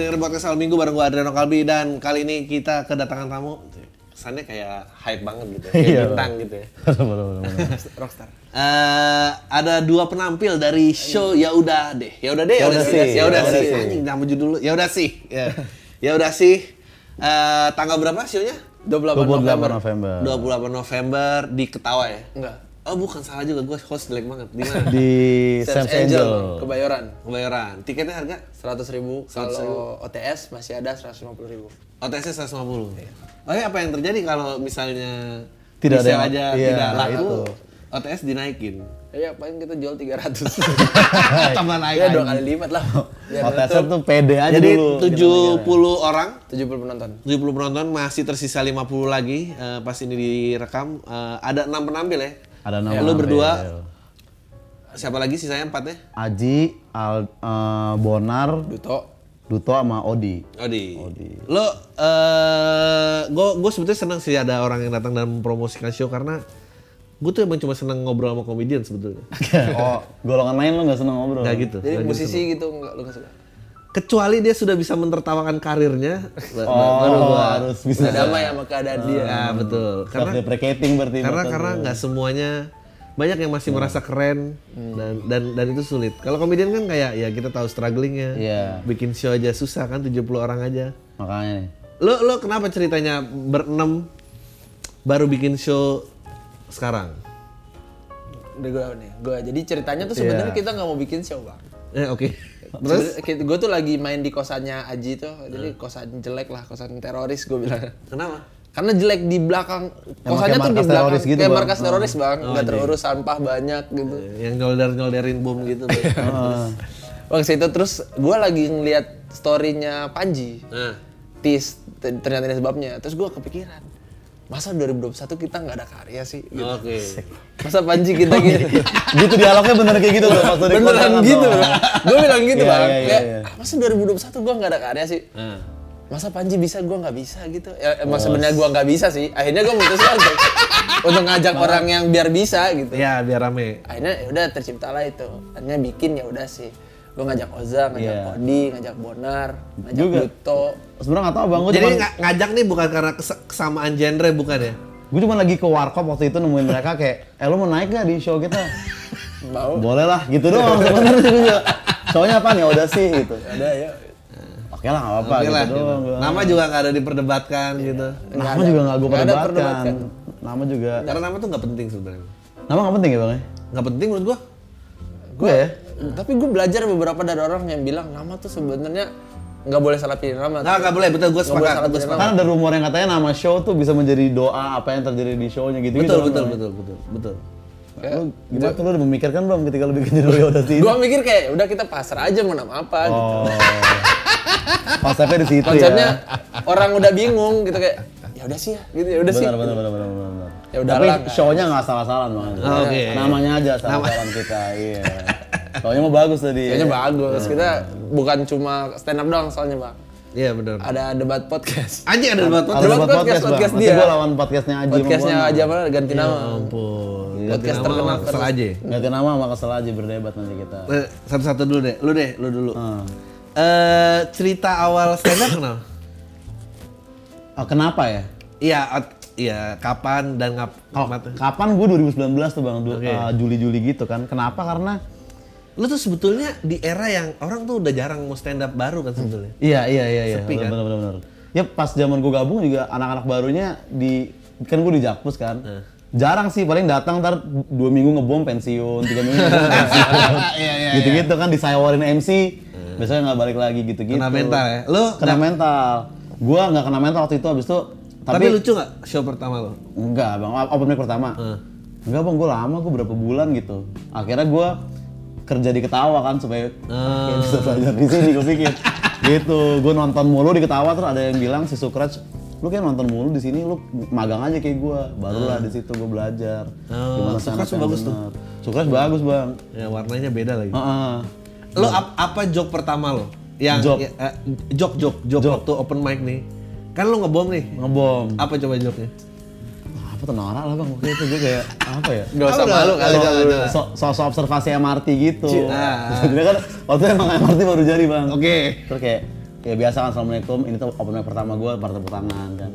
Dengerin podcast Al Minggu bareng gue Adriano Kalbi dan kali ini kita kedatangan tamu. Kesannya kayak hype banget gitu, ya, kayak Iya, bintang gitu ya. Rockstar. Eh, ada dua penampil dari show ya udah deh. Ya udah deh, ya udah sih. Ya udah sih. Anjing nama judul Ya udah sih. Ya. Ya udah sih. Eh, tanggal berapa show-nya? 28 28 November. November. 28 November di Ketawa ya? Enggak. Oh bukan salah juga, gue host jelek banget. Di mana? Di Sam's Angel. Kebayoran. Kebayoran. Tiketnya harga? 100 ribu. 100.000. Kalau OTS masih ada 150 ribu. OTS 150. Oh ya apa yang terjadi kalau misalnya Tidak ada aja iya, tidak laku, itu. OTS dinaikin. Ya paling kita jual 300. Tambah naik ya dua kali lipat lah. OTS tuh pede aja Jadi dulu. 70 orang 70 penonton. 70 penonton masih tersisa 50 lagi eh, pas ini direkam Eh, ada enam penampil ya Ada enam Ya, lu berdua siapa lagi sisanya empat ya Aji, Al, eh, Bonar, Duto. Duto sama Odi. Odi lo eh gue gue sebetulnya senang sih ada orang yang datang dan mempromosikan show karena gue tuh emang cuma seneng ngobrol sama komedian sebetulnya oh, golongan lain lu gak seneng ngobrol? nggak gitu Jadi nggak gitu. musisi gitu enggak lu enggak suka. Kecuali dia sudah bisa mentertawakan karirnya Oh, baru gua harus bisa. Udah damai sama keadaan dia. ya betul karena deprecating berarti. karena karena nggak semuanya banyak yang masih merasa keren dan dan dan itu sulit. Kalau komedian kan kayak ya kita tahu strugglingnya. Iya. Bikin show aja susah kan 70 orang aja. Makanya nih. Lo lo kenapa ceritanya berenam baru bikin show sekarang? Udah gue nih. Gue jadi ceritanya tuh sebenarnya Iya. kita nggak mau bikin show, Bang. Eh oke. Terus gue tuh lagi main di kosannya Aji tuh, jadi kosan jelek lah, kosan teroris gue bilang. kenapa? Karena jelek di belakang kosannya tuh di belakang teroris gitu, kayak Bang. markas teroris bang, Oh, nggak iya. terurus sampah banyak gitu. Yang nyolder-nyolderin bom gitu. Bang. Heeh. Bang situ terus gue lagi ngeliat storynya Panji, Nah, tis ternyata ini sebabnya. Terus gue kepikiran, masa 2021 kita nggak ada karya sih? Gitu. oke. Masa Panji kita gitu? gitu dialognya bener kayak gitu tuh. pas Beneran gitu. Gue bilang gitu Iya, bang. iya, iya, Kayak, iya. "Ah, masa 2021 gue nggak ada karya sih? Nah. Masa Panji bisa, gue nggak bisa gitu. Ya emang Oh, sebenarnya gue nggak bisa sih. Akhirnya gue memutuskan untuk, untuk ngajak orang yang biar bisa gitu. Ya biar rame. Akhirnya ya udah terciptalah itu. Akhirnya bikin ya udah sih. Gue ngajak Oza, ngajak Iya. Odi, ngajak Bonar, ngajak Juga. Duto. Sebenarnya nggak tahu bang, gue Jadi cuma nga- ngajak nih bukan karena kes- kesamaan genre bukan ya? gue cuma lagi ke warkop waktu itu nemuin mereka kayak, eh lu mau naik gak di show kita? Mau? Boleh lah, gitu doang sebenarnya juga. Soalnya apa nih, udah sih gitu. Ada ya. Oke lah, nggak apa-apa gitu lah. doang. gua. Nama juga nggak ada diperdebatkan gitu. Nama juga nggak gue perdebatkan. perdebatkan. Nama juga. Karena nama tuh nggak penting sebenarnya. Nama nggak penting ya bang? ya? Nggak penting menurut gua. Gue ya. Tapi gue belajar beberapa dari orang yang bilang nama tuh sebenarnya nggak boleh salah pilih nama. Nggak, nggak boleh, betul, gue sepakat. Gue sepakat. Kan ada rumor yang katanya nama show tuh bisa menjadi doa apa yang terjadi di shownya gitu. Betul, betul, betul, betul, betul. Lu gimana tuh lu udah memikirkan belum ketika lu bikin ya udah sih? Gue mikir kayak udah kita pasrah aja mau nama apa gitu. Oh. Konsepnya di situ Konsepnya ya. orang udah bingung gitu kayak ya udah sih ya gitu ya udah sih. Benar, benar, benar, benar. Ya udah Tapi lah, show-nya nggak salah-salah bang. Oh, oke. Namanya aja salah-salah kita, iya. Show-nya mau bagus tadi. Kayaknya bagus. Kita bukan cuma stand up doang soalnya bang. Iya benar. Ada debat podcast. Anjing ada debat Ada podcast. Debat buat podcast, podcast, podcast dia. Gua lawan podcastnya Aji. Podcastnya gua, aja mana ganti nama. Ampun. Podcast Ganti nama terkenal kesel aja. Ganti nama sama kesel aja berdebat nanti kita. Eh, Satu-satu dulu deh, lu deh, lu dulu. Hmm. Eh cerita awal stand up kenal? Oh, kenapa ya? Iya, iya kapan dan ngap mata- kapan gue 2019 tuh bang, Oke. uh, Juli-Juli gitu kan. Kenapa? Karena Lu tuh sebetulnya di era yang orang tuh udah jarang mau stand up baru kan sebetulnya. iya iya iya iya Sepi, bener, kan? bener, bener, bener. Ya pas zaman gue gabung juga anak-anak barunya di kan gue di Jakpus kan. Eh. Jarang sih paling datang ntar dua minggu ngebom pensiun, tiga minggu ngebom pensiun. Iya, iya, gitu-gitu kan disawarin MC, biasanya nggak balik lagi gitu-gitu. Kena mental ya? Lu kena mental. Gua nggak kena mental waktu itu abis itu tapi, tapi, lucu nggak show pertama lo? enggak bang open mic pertama Eh. enggak bang gue lama gue berapa bulan gitu akhirnya gue kerja di ketawa kan supaya Ah. kayak bisa belajar di sini gue pikir gitu gue nonton mulu di ketawa terus ada yang bilang si Sukraj lu kayak nonton mulu di sini lu magang aja kayak gue barulah di situ gue belajar Oh, sih Sukraj bagus tuh. Sukraj bagus bang Ya warnanya beda lagi. Heeh. Lo ap- apa joke pertama lo? Yang Joke. ya, eh, joke joke joke Joke. waktu open mic nih. Kan lo ngebom nih. ngebom Apa coba joke-nya? Apa tuh norak lah bang waktu itu gue kayak apa ya Gak usah malu kali dulu. so, so, so observasi MRT gitu. Ah. Sebenarnya kan waktu itu emang MRT baru jadi bang. Oke. Terus kayak kayak biasa kan assalamualaikum ini tuh open mic pertama gue pada tepuk tangan kan.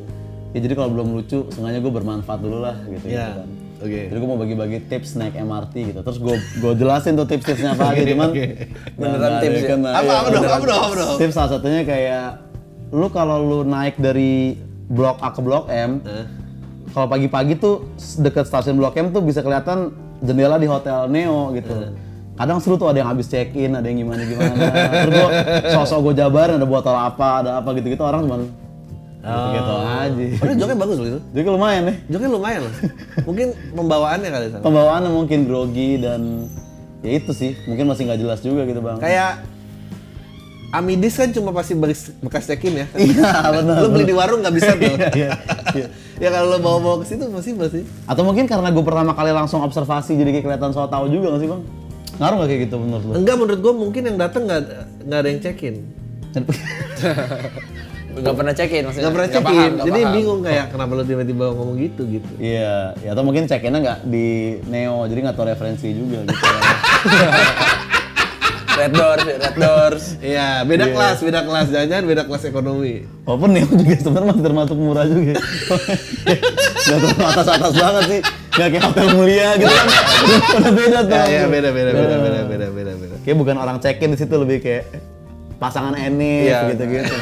Ya jadi kalau belum lucu sengaja gue bermanfaat dulu lah gitu, Iya. gitu kan. Oke. Jadi gue mau bagi-bagi tips naik MRT gitu. Terus gue gue jelasin tuh tips-tipsnya apa aja cuman oke. Beneran nggak ada tips ya? kena. Apa Iya, apa dong? beneran. Apa dong? Apa dong? Tips salah satunya kayak lu kalau lu naik dari blok A ke blok M, Eh. Kalau pagi-pagi tuh deket stasiun Blok M tuh bisa kelihatan jendela di hotel Neo gitu. Kadang seru tuh ada yang habis check in, ada yang gimana gimana. Terus gua sosok gue jabarin ada botol apa, ada apa gitu-gitu orang cuman gitu, aja. Padahal joke-nya bagus loh itu. Jadi kan lumayan nih. Joke-nya lumayan loh. Mungkin pembawaannya kali sama. Pembawaannya mungkin grogi dan ya itu sih, mungkin masih nggak jelas juga gitu bang. Kayak Amidis kan cuma pasti bekas, bekas check-in ya. Iya benar. Lo beli di warung nggak bisa tuh. Iya, iya, iya. ya kalau lo bawa-bawa ke situ pasti pasti. Atau mungkin karena gue pertama kali langsung observasi jadi kayak kelihatan so tau juga nggak sih bang? Ngaruh nggak kayak gitu menurut lo? Enggak menurut gua mungkin yang datang nggak nggak ada yang check-in. Gak pernah check-in maksudnya. Nggak pernah nggak Jadi paham. bingung kayak kenapa lo tiba-tiba ngomong gitu gitu. Iya, ya atau mungkin check-innya nggak di Neo, jadi nggak tahu referensi juga gitu. Red Doors, Red Doors. Iya, beda kelas, beda kelas. Jangan-jangan beda kelas ekonomi. Walaupun Neo juga sebenarnya masih termasuk murah juga. Gak terlalu atas-atas banget sih. Gak kayak hotel mulia gitu kan. Udah beda tuh. Ya, ya beda, beda, beda, beda, beda, beda, beda. Kayak bukan orang check-in di situ lebih kayak pasangan Enif Iya. gitu-gitu.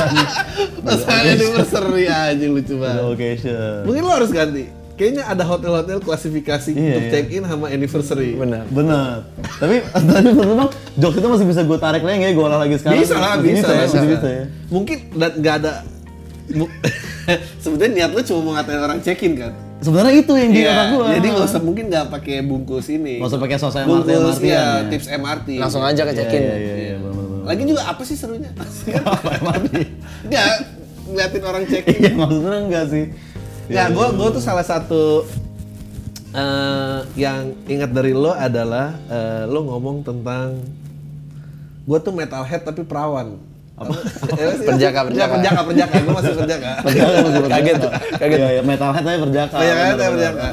Pasangan anniversary aja lucu banget. Location. Mungkin lo harus ganti. Kayaknya ada hotel-hotel klasifikasi Iya, untuk iya. check-in sama anniversary. Benar. Bener. Tapi tapi menurut bang, jokes itu masih bisa gue tarik lagi ya, gue olah lagi sekarang. Bisa lah, bisa, ya, bisa. masih bisa ya. Mungkin nggak ada. Sebetulnya niat lo cuma mau ngatain orang check-in kan? Sebenarnya itu yang di otak gue. Jadi nggak usah mungkin nggak pakai bungkus ini. Nggak usah pakai sosok MRT, Bungkus MRT ya, ya. tips MRT. Langsung aja ke check-in. Iya, iya, iya, bener-bener. Lagi juga apa sih serunya? Apa MRT? Nggak, ngeliatin orang check-in. Iya, maksudnya enggak sih. Ya, gue gue tuh salah satu eh, yang ingat dari lo adalah eh, lo ngomong tentang gue tuh metalhead tapi perawan. Apa? Perjaka, perjaka. perjaka, perjaka. Gue masih perjaka. Perjaka masih perjaka. Kaget tuh, kaget. Iya, iya, metalhead tapi perjaka. Perjaka, tapi perjaka.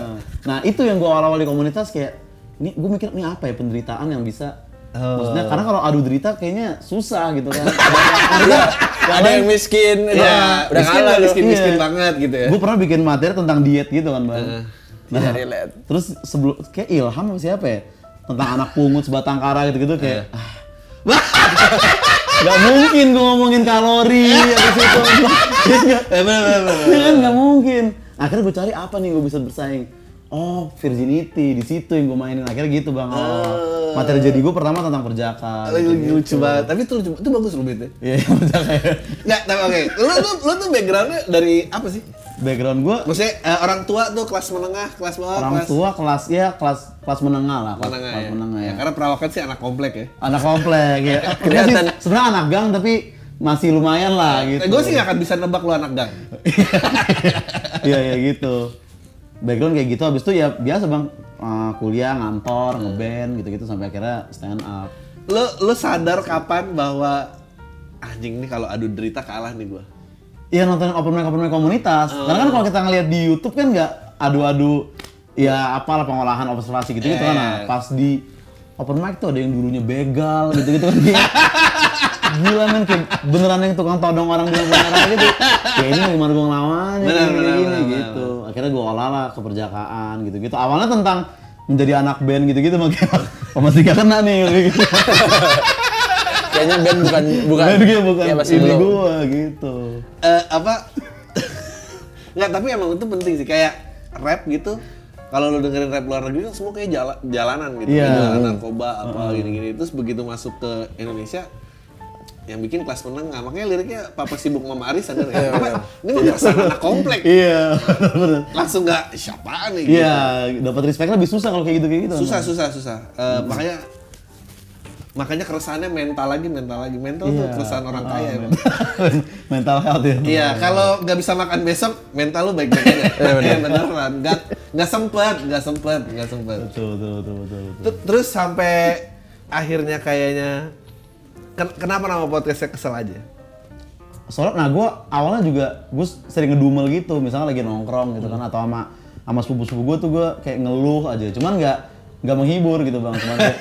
Nah, itu yang gue awal-awal di komunitas kayak ini gue mikir ini apa ya penderitaan yang bisa Maksudnya karena kalau adu derita kayaknya susah gitu kan. Ada, ada yang miskin, itu Iya, udah miskin kalah miskin, miskin Iya. banget gitu ya. gue pernah bikin materi tentang diet gitu kan bang. Nah, Iya, relate. terus sebelum kayak Ilham sama siapa ya tentang anak pungut sebatang kara gitu-gitu kayak ah, Gak mungkin gue ngomongin kalori habis itu. Iya kan gak mungkin. Akhirnya gue cari apa nih gue bisa bersaing. Oh, virginity di situ yang gue mainin. Akhirnya gitu bang. Oh, materi jadi gue pertama tentang perjaka. Lagi gitu. lucu banget. Tapi itu lucu, itu bagus lo beatnya. Iya, perjaka. ya. Nggak, tapi oke. Lo, lo, lo tuh backgroundnya dari apa sih? Background gue Maksudnya eh, orang tua tuh kelas menengah, kelas bawah, orang kelas tua kelas ya kelas kelas menengah lah, kelas menengah kelas ya. menengah ya. Karena perawakan sih anak komplek ya. Anak komplek ya. Kelihatan. Sebenarnya anak gang tapi masih lumayan lah gitu. gue sih gak akan bisa nebak lo anak gang. Iya ya gitu. Background kayak gitu habis itu ya biasa Bang eh, kuliah, ngantor, ngeband gitu-gitu sampai akhirnya stand up. Lo lo sadar kapan bahwa anjing nih kalau adu derita kalah nih gue. Iya nonton open mic open mic komunitas. Karena kan kalau kita ngeliat di YouTube kan nggak adu-adu ya apalah pengolahan observasi gitu gitu kan. Nah, Eh. pas di open mic tuh ada yang dulunya begal gitu-gitu kan dia. Gila men kayak beneran yang tukang todong orang bilang beneran gitu. Kayak ini gimana gue ngelawannya Benar, gini, benar, gini, benar, gitu. Akhirnya gue olah lah keperjakaan gitu-gitu. Awalnya tentang menjadi anak band gitu-gitu makanya oh masih gak kena nih gitu. Kayaknya band bukan bukan. Band dia bukan Kayak masih ini belum. gua gitu. Eh apa? Nggak, tapi emang itu penting sih kayak rap gitu. Kalau lo dengerin rap luar negeri kan semua kayak jala- jalanan gitu, Iya. Kayak jalanan narkoba apa gini-gini. Terus begitu masuk ke Indonesia yang bikin kelas menengah. Makanya liriknya Papa sibuk Mama Aris sadar ya. Apa? Ini mah perasaan anak komplek. Iya. Langsung nggak siapaan nih. gitu. Iya, dapat respect lebih susah kalau kayak gitu kayak gitu. Susah, susah, susah. Eh, Makanya makanya keresahannya mental lagi, mental lagi. Mental tuh Iya. keresahan orang kaya. emang. mental health ya. Iya, kalau nggak bisa makan besok, mental lu baik-baik aja. Iya beneran. Nggak nggak sempet, nggak sempet, nggak sempet. Betul, betul, betul, betul, betul. Ter- Terus sampai akhirnya kayaknya ken- kenapa nama podcastnya kesel aja? Soalnya, nah gue awalnya juga gue sering ngedumel gitu, misalnya lagi nongkrong gitu kan, atau sama sama sepupu-sepupu gue tuh gue kayak ngeluh aja, cuman nggak nggak menghibur gitu bang, cuman kayak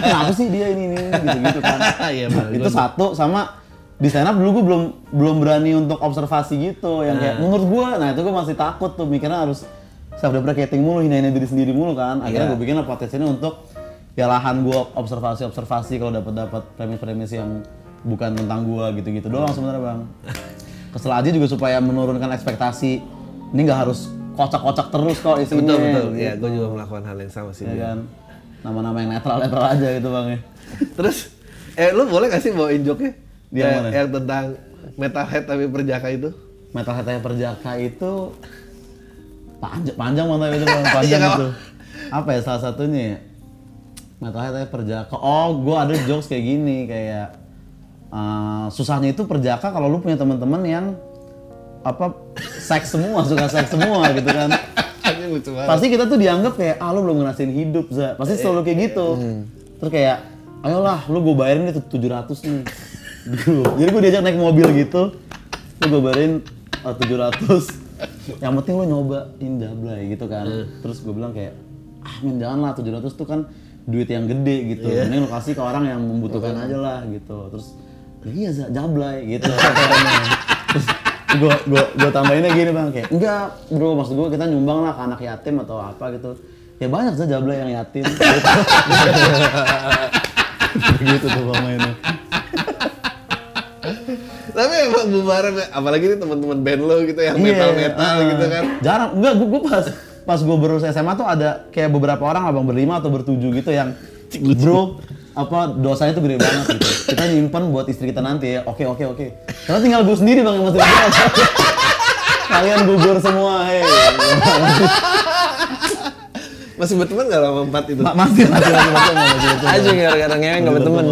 kenapa sih dia ini ini gitu gitu kan? Bang. itu satu sama di stand up dulu gue belum belum berani untuk observasi gitu, yang kayak menurut gue, nah itu gue masih takut tuh. Mikirnya harus self deprecating mulu, hinain diri sendiri mulu kan, akhirnya Iya. gue bikin podcast ini untuk ya lahan gue observasi observasi kalau dapat dapat premis-premis yang bukan tentang gue gitu-gitu doang sebenarnya bang kesel aja juga supaya menurunkan ekspektasi ini nggak harus kocak-kocak terus kok isinya Betul betul. gitu. Iya, gue juga melakukan hal yang sama sih. ya Dia. kan nama-nama yang netral-netral aja gitu bang ya Terus, eh lu boleh gak sih bawain joke-nya? Dia Eh, mana? Yang tentang metalhead tapi perjaka itu? metal hatanya perjaka itu panjang panjang banget itu bang panjang Iya, nggak itu apa ya salah satunya ya metal hatanya perjaka oh gue ada jokes kayak gini kayak eh, susahnya itu perjaka kalau lu punya teman-teman yang apa seks semua suka seks semua gitu kan. Pasti kita tuh dianggap kayak ah lu belum ngerasain hidup za. Pasti selalu kayak gitu. terus kayak ayolah lu gue bayarin itu 700 nih. Gitu. jadi gue diajak naik mobil gitu. Lu gue bayarin uh, 700 yang penting lu nyobain jablay gitu kan. Terus gue bilang kayak ah men jangan lah 700 tuh kan duit yang gede gitu. Mending lu kasih ke orang yang membutuhkan aja lah gitu. Terus ya iya za jablay gitu. Terus gue gue gue tambahinnya gini bang kayak enggak bro maksud gue kita nyumbang lah ke anak yatim atau apa gitu. Ya banyak saja jablay yang yatim. Gitu, gitu tuh bang mainnya Tapi emang bubaran, apalagi nih teman-teman band lo gitu yang Iya, metal-metal ah. gitu kan. jarang enggak gue pas pas gue baru SMA tuh ada kayak beberapa orang abang berlima atau bertujuh gitu yang bro apa dosanya tuh gede banget gitu. Kita nyimpen buat istri kita nanti ya. Oke oke oke. Karena tinggal gue sendiri bang masih kalian gugur semua hei Masih berteman gak sama empat itu? Ma- masih masih masih masih Aja gara-gara ngewe nggak berteman.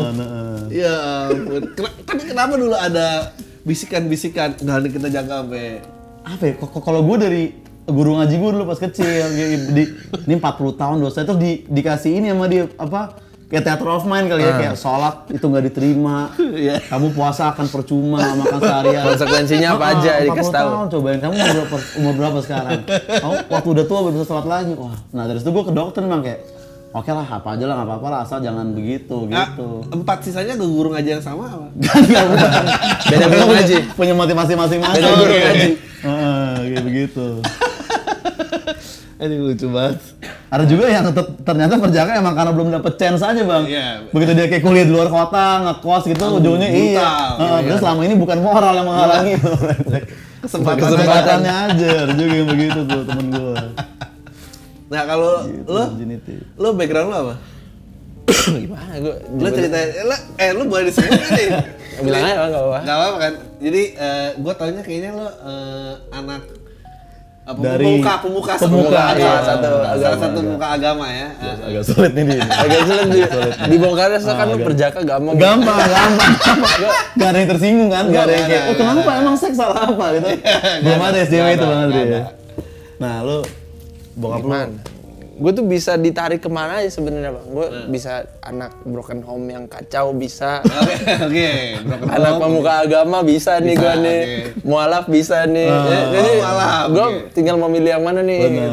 Iya ampun. Tapi kenapa dulu ada bisikan-bisikan? Nah kita jaga sampai apa ya, kalau gue dari guru ngaji gue dulu pas kecil, di, di- ini 40 tahun dosa terus di, dikasih ini sama dia apa kayak theater of mind kali ya kayak sholat itu nggak diterima, Iya. kamu puasa akan percuma makan seharian. Konsekuensinya apa Ah, aja ah, 40 dikasih tahu. tahun, cobain kamu umur berapa, umur berapa sekarang? Kamu waktu udah tua bisa sholat lagi. Wah, nah dari situ gue ke dokter emang kayak oke lah apa aja lah nggak apa-apa lah asal jangan begitu Ah, gitu. empat sisanya ke guru ngaji yang sama apa? Enggak, bukan. Beda guru ngaji. Punya motivasi masing-masing. Beda guru ngaji. Heeh, kayak begitu. Ini lucu banget. Ada juga yang ter- ternyata perjaka emang karena belum dapet chance aja bang. Iya. Begitu dia kayak kuliah di luar kota, ngekos gitu, ujungnya brutal, iya. gitu Heeh, ya. Terus selama ini bukan moral yang menghalangi. Kesempatan. Kesempatannya aja, ada juga yang begitu tuh temen gue. Nah kalau Gitu, lo, virginity. lo background lo apa? Gimana gue? Lo ceritain, eh, lo, eh lo boleh disebut nih? Bilang aja nggak apa-apa. Gak apa-apa kan? Jadi eh, gue taunya kayaknya lo eh, anak apa, Dari- pemuka, pemuka, pemuka, agama. iya. satu, Agama, salah satu pemuka agama ya. Agak sulit nih dia. Agak sulit di, dibongkar kan lu perjaka gampang. Gampang, gampang. Gak ada yang tersinggung kan? Gak ada yang kayak, oh kenapa? Emang seks salah apa gitu? Belum ada SJW Nggak itu banget. Nah lu, bokap lu? Gue tuh bisa ditarik ke mana aja sebenarnya bang. Gue bisa anak broken home yang kacau bisa. Oke, broken anak home. pemuka agama bisa nih gue nih. Mualaf bisa nih. Ya, Jadi oh, mualaf, gue oke. tinggal memilih yang mana nih. Bener,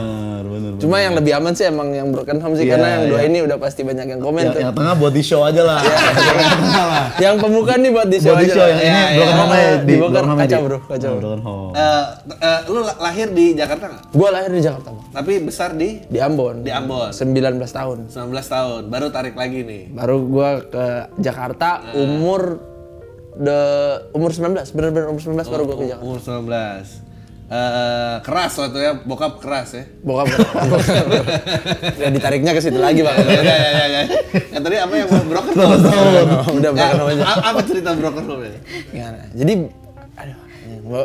bener. Cuma yang lebih aman sih emang yang broken home sih Iya, karena yang dua iya. ini udah pasti banyak yang komen yang, tuh. yang tengah buat di show aja lah. yang lah. Yang pemuka nih buat di show Buat di aja show lah. yang Iya, ini iya. broken home Oh, aja di broken home aja Kacau, di- bro, kacau. Oh, broken home. Eh, eh, lu la- lahir di Jakarta nggak? Gue lahir di Jakarta bang. Tapi besar di Di Ambon. Di Ambon. 19 tahun. 19 tahun. Baru tarik lagi nih. Baru gua ke Jakarta umur de umur 19, bener-bener umur 19 baru gua ke Jakarta. Umur 19. Eh, keras waktu ya, bokap keras ya. Bokap. bokap. ya ditariknya ke situ lagi, Bang. ya, ya, ya, ya. Yang tadi apa yang broken home? Udah Ya, broken home aja. a- apa cerita broken home ya? Gimana? Jadi aduh,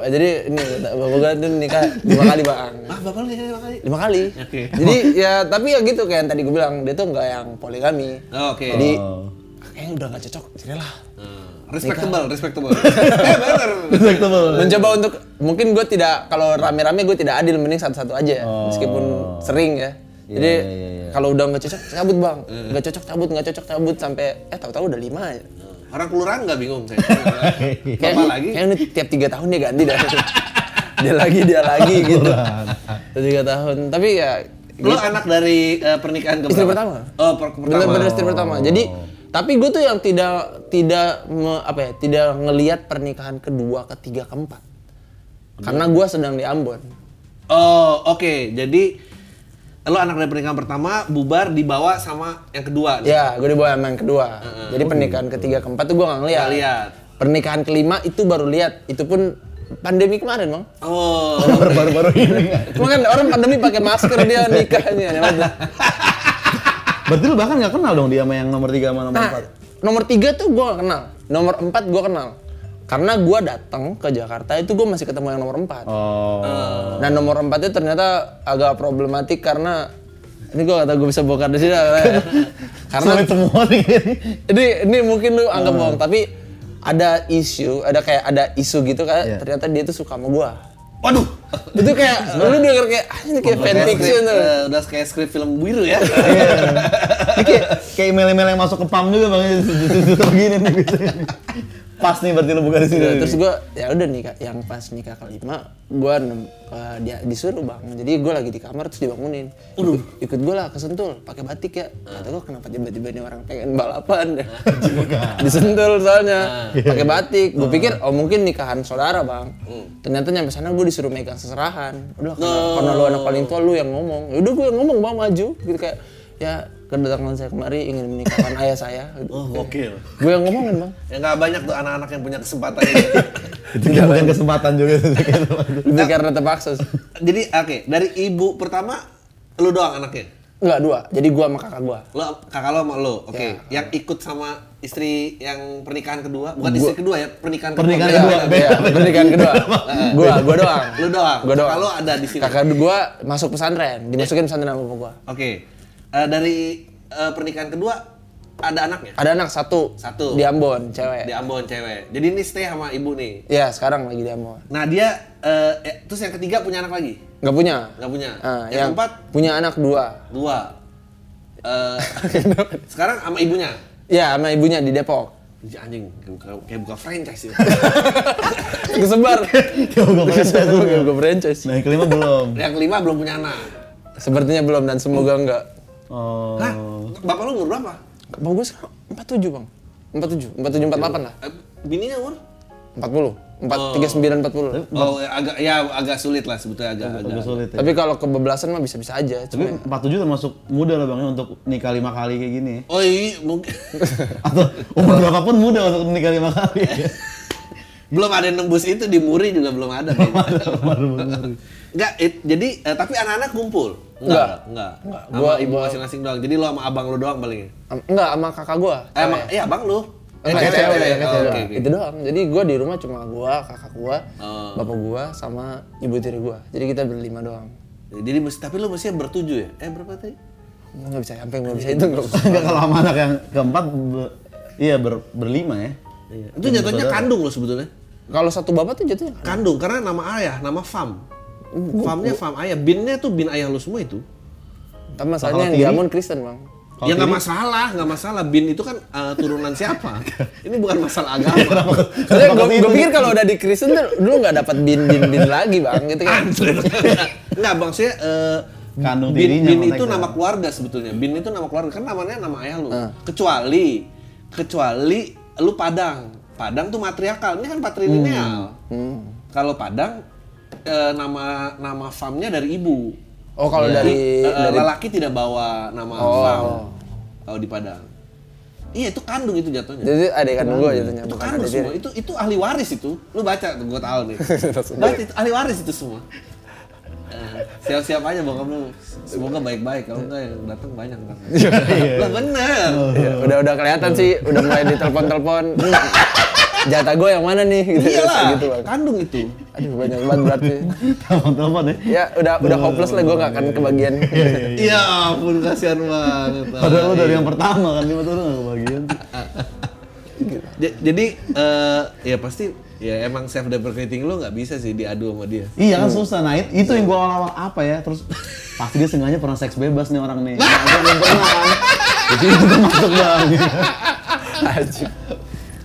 jadi ini bapak gua tuh nikah lima kali, Bang. Ah, bapak lu nikah lima kali? Lima kali. Oke. Jadi ya tapi ya gitu kayak yang tadi gue bilang, dia tuh nggak yang poligami. Oh, Oke. Jadi Oh. kayaknya udah nggak cocok, jadi lah. Hmm, respectable, respectable. eh, bener. Respectable. Mencoba untuk mungkin gue tidak kalau rame-rame gue tidak adil mending satu-satu aja meskipun sering ya. Jadi iya, iya, iya. kalau udah nggak cocok cabut bang, nggak cocok cabut nggak cocok cabut sampai eh tahu-tahu udah lima ya. Orang kelurahan nggak bingung saya. Kayak, lagi? kayak ini tiap tiga tahun dia ganti dah. dia lagi dia lagi gitu. Tiap tiga tahun. Tapi ya Lu anak dari eh, pernikahan keberapa? Istri pertama. Oh, per pertama. bener-bener istri pertama. Jadi tapi gue tuh yang tidak tidak me- apa ya tidak ngelihat pernikahan kedua, ketiga, keempat. Karena gue sedang di Ambon. Oh, oke. Jadi lu anak dari pernikahan pertama bubar dibawa sama yang kedua. nih? Ya, gue dibawa sama yang kedua. Jadi pernikahan ketiga, keempat tuh gue nggak ngeliat. Nggak lihat. Pernikahan kelima itu baru lihat. Itu pun pandemi kemarin, bang. Oh. Baru-baru ini. Cuma kan orang pandemi pakai masker dia nikahnya. Berarti lu bahkan nggak kenal dong dia sama yang nomor 3 sama nomor Nah, 4? nomor tiga tuh gue gak kenal. Nomor empat gue kenal. Karena gue datang ke Jakarta itu gue masih ketemu yang nomor empat. Oh. Dan nomor empat itu ternyata agak problematik karena ini gue kata gue bisa bongkar di sini. karena semua nih. ini ini mungkin lu anggap bohong tapi ada isu, ada kayak ada isu gitu kayak Iya. ternyata dia tuh suka sama gua. Waduh. itu kayak lu denger kayak ah, ini kayak fan Kayak fiction tuh. eh, udah kayak skrip film biru ya. Ini kayak, kayak email-email yang masuk ke PAM juga bang, juta begini nih biasanya. Pas nih berarti lu buka di sini. Ya, nih. terus gua ya udah nih Kak, yang pas nikah kelima gua nem- eh, dia disuruh bang jadi gua lagi di kamar terus dibangunin. Udah ikut gua lah ke Sentul pakai batik ya. Kata gua kenapa tiba-tiba ini orang pengen balapan. Di Sentul soalnya. Pakai batik. Gua pikir oh mungkin nikahan saudara bang. Ternyata nyampe sana gua disuruh megang seserahan. Udah karena, karena lu anak paling tua lu yang ngomong. Ya udah gua yang ngomong bang maju. Gitu kayak ya kedatangan saya kemari ingin menikahkan ayah saya Oh, gokil. gue yang ngomongin bang Ya nggak banyak tuh anak-anak yang punya kesempatan ini. Itu kayak bukan kesempatan juga. lebih karena terpaksa. Jadi oke, dari ibu pertama lu doang anaknya. Enggak dua, jadi gua sama kakak gua. Lo kakak lo sama lo. Oke. Yang ikut sama istri yang pernikahan kedua, bukan istri kedua ya, pernikahan kedua. Pernikahan kedua, beda, Iya, beda. pernikahan kedua. Gua, gua doang. Lu doang. Gua doang. Kakak lo ada di sini. Kakak gua masuk pesantren, dimasukin pesantren sama gua. Oke. Eh, dari eh, pernikahan kedua ada anaknya? Ada anak satu. Satu. Di Ambon, cewek. Di Ambon cewek. Jadi ini stay sama ibu nih. Iya, sekarang lagi di Ambon. Nah dia eh, eh, terus yang ketiga punya anak lagi? Nggak punya. Nggak punya. Ah, yang, keempat punya anak dua. dua. Eh, sekarang sama ibunya. Iya, sama ibunya di Depok. Anjing, kayak buka, franchise ya. Kesebar. Kayak buka franchise tuh. Kayak buka franchise. Nah yang kelima belum. yang kelima belum punya anak. Sepertinya belum dan semoga enggak. Oh. Hah? Bapak lu umur berapa? Bapak gua sekarang 47, Bang. 47, 47 48 lah. Eh, bininya umur? 40. 4 39 40. Oh, ya, agak ya agak sulit lah sebetulnya agak agak. Agak sulit ya. Tapi kalau kebablasan mah bisa-bisa aja. Tapi Cuma 47 termasuk muda lah bang ya, untuk nikah lima kali kayak gini. Oh iya, mungkin Atau umur berapapun muda untuk nikah lima kali. belum ada yang nembus itu di Muri juga belum ada. Baru-baru. Enggak, it- jadi eh, tapi anak-anak kumpul. Enggak. enggak. Enggak. Sama Gua- ibu masing-masing doang. Jadi lo sama abang lo doang paling. Am- enggak sama kakak gua. Eh, sama, iya abang lo. Eh, Enggak, cewek, cewek, cewek. cewek, Oh, cewek. oke, oke. Itu doang. Jadi gua di rumah cuma gua, kakak gua, Oh. bapak gua sama ibu tiri gua. Jadi kita berlima doang. Jadi mesti tapi lo mestinya bertujuh ya? Eh berapa tadi? Gua nggak bisa sampai nggak bisa itu. Enggak kalau sama anak yang keempat, be- iya ber- berlima ya. Itu jatuhnya kandung lo sebetulnya. Kalau satu bapak tuh jatuhnya Kandung karena nama ayah, nama fam. Famnya fam ayah, binnya tuh bin ayah lo semua itu. Tapi masalahnya yang tiri? diamond Kristen bang. ya nggak masalah, nggak masalah. Bin itu kan eh, turunan siapa? Ini bukan masalah agama. Soalnya gue gue pikir kalau udah di Kristen tuh dulu nggak dapat bin bin bin lagi bang gitu kan. Enggak, bang saya eh, Kandung bin, bin itu nama keluarga sebetulnya. Bin itu nama keluarga kan namanya nama ayah lu. Ah. Kecuali kecuali lu Padang. Padang tuh matriarkal. Ini kan patrilineal. Hmm. Kalau Padang eh, nama nama famnya dari ibu. Oh kalau Jadi, dari eh, dari lelaki tidak bawa nama Oh. fam. Kalau di Padang. Iya itu kandung itu jatuhnya. Jadi adik kandung gue jatuhnya, itu bukan kandung adik semua. tiri. Itu itu ahli waris itu. Lu baca tuh gua tahu nih. Baca itu ahli waris itu semua. Eh, Siap-siap aja bokap lu. Semoga baik-baik. Kalau enggak yang datang banyak kan. Lah bener. Ya, udah udah kelihatan sih, udah mulai ditelepon-telepon. Jatah gue yang mana nih? Gitu, Iyalah, gitu bang. kandung itu. Aduh banyak banget berarti. Telepon-telepon ya. Ya udah udah hopeless lah gue nggak akan kebagian. Iya ampun kasihan banget. Padahal lu dari yang pertama kan, lima tahun nggak kebagian. Jadi eh, ya pasti ya emang self deprecating lu nggak bisa sih diadu sama dia. Iya kan susah, nah it- itu yang gua awal-awal apa ya, terus pasti dia sengaja pernah seks bebas nih orang nih. Nah, belum pernah kan. Itu itu tuh masuk bang.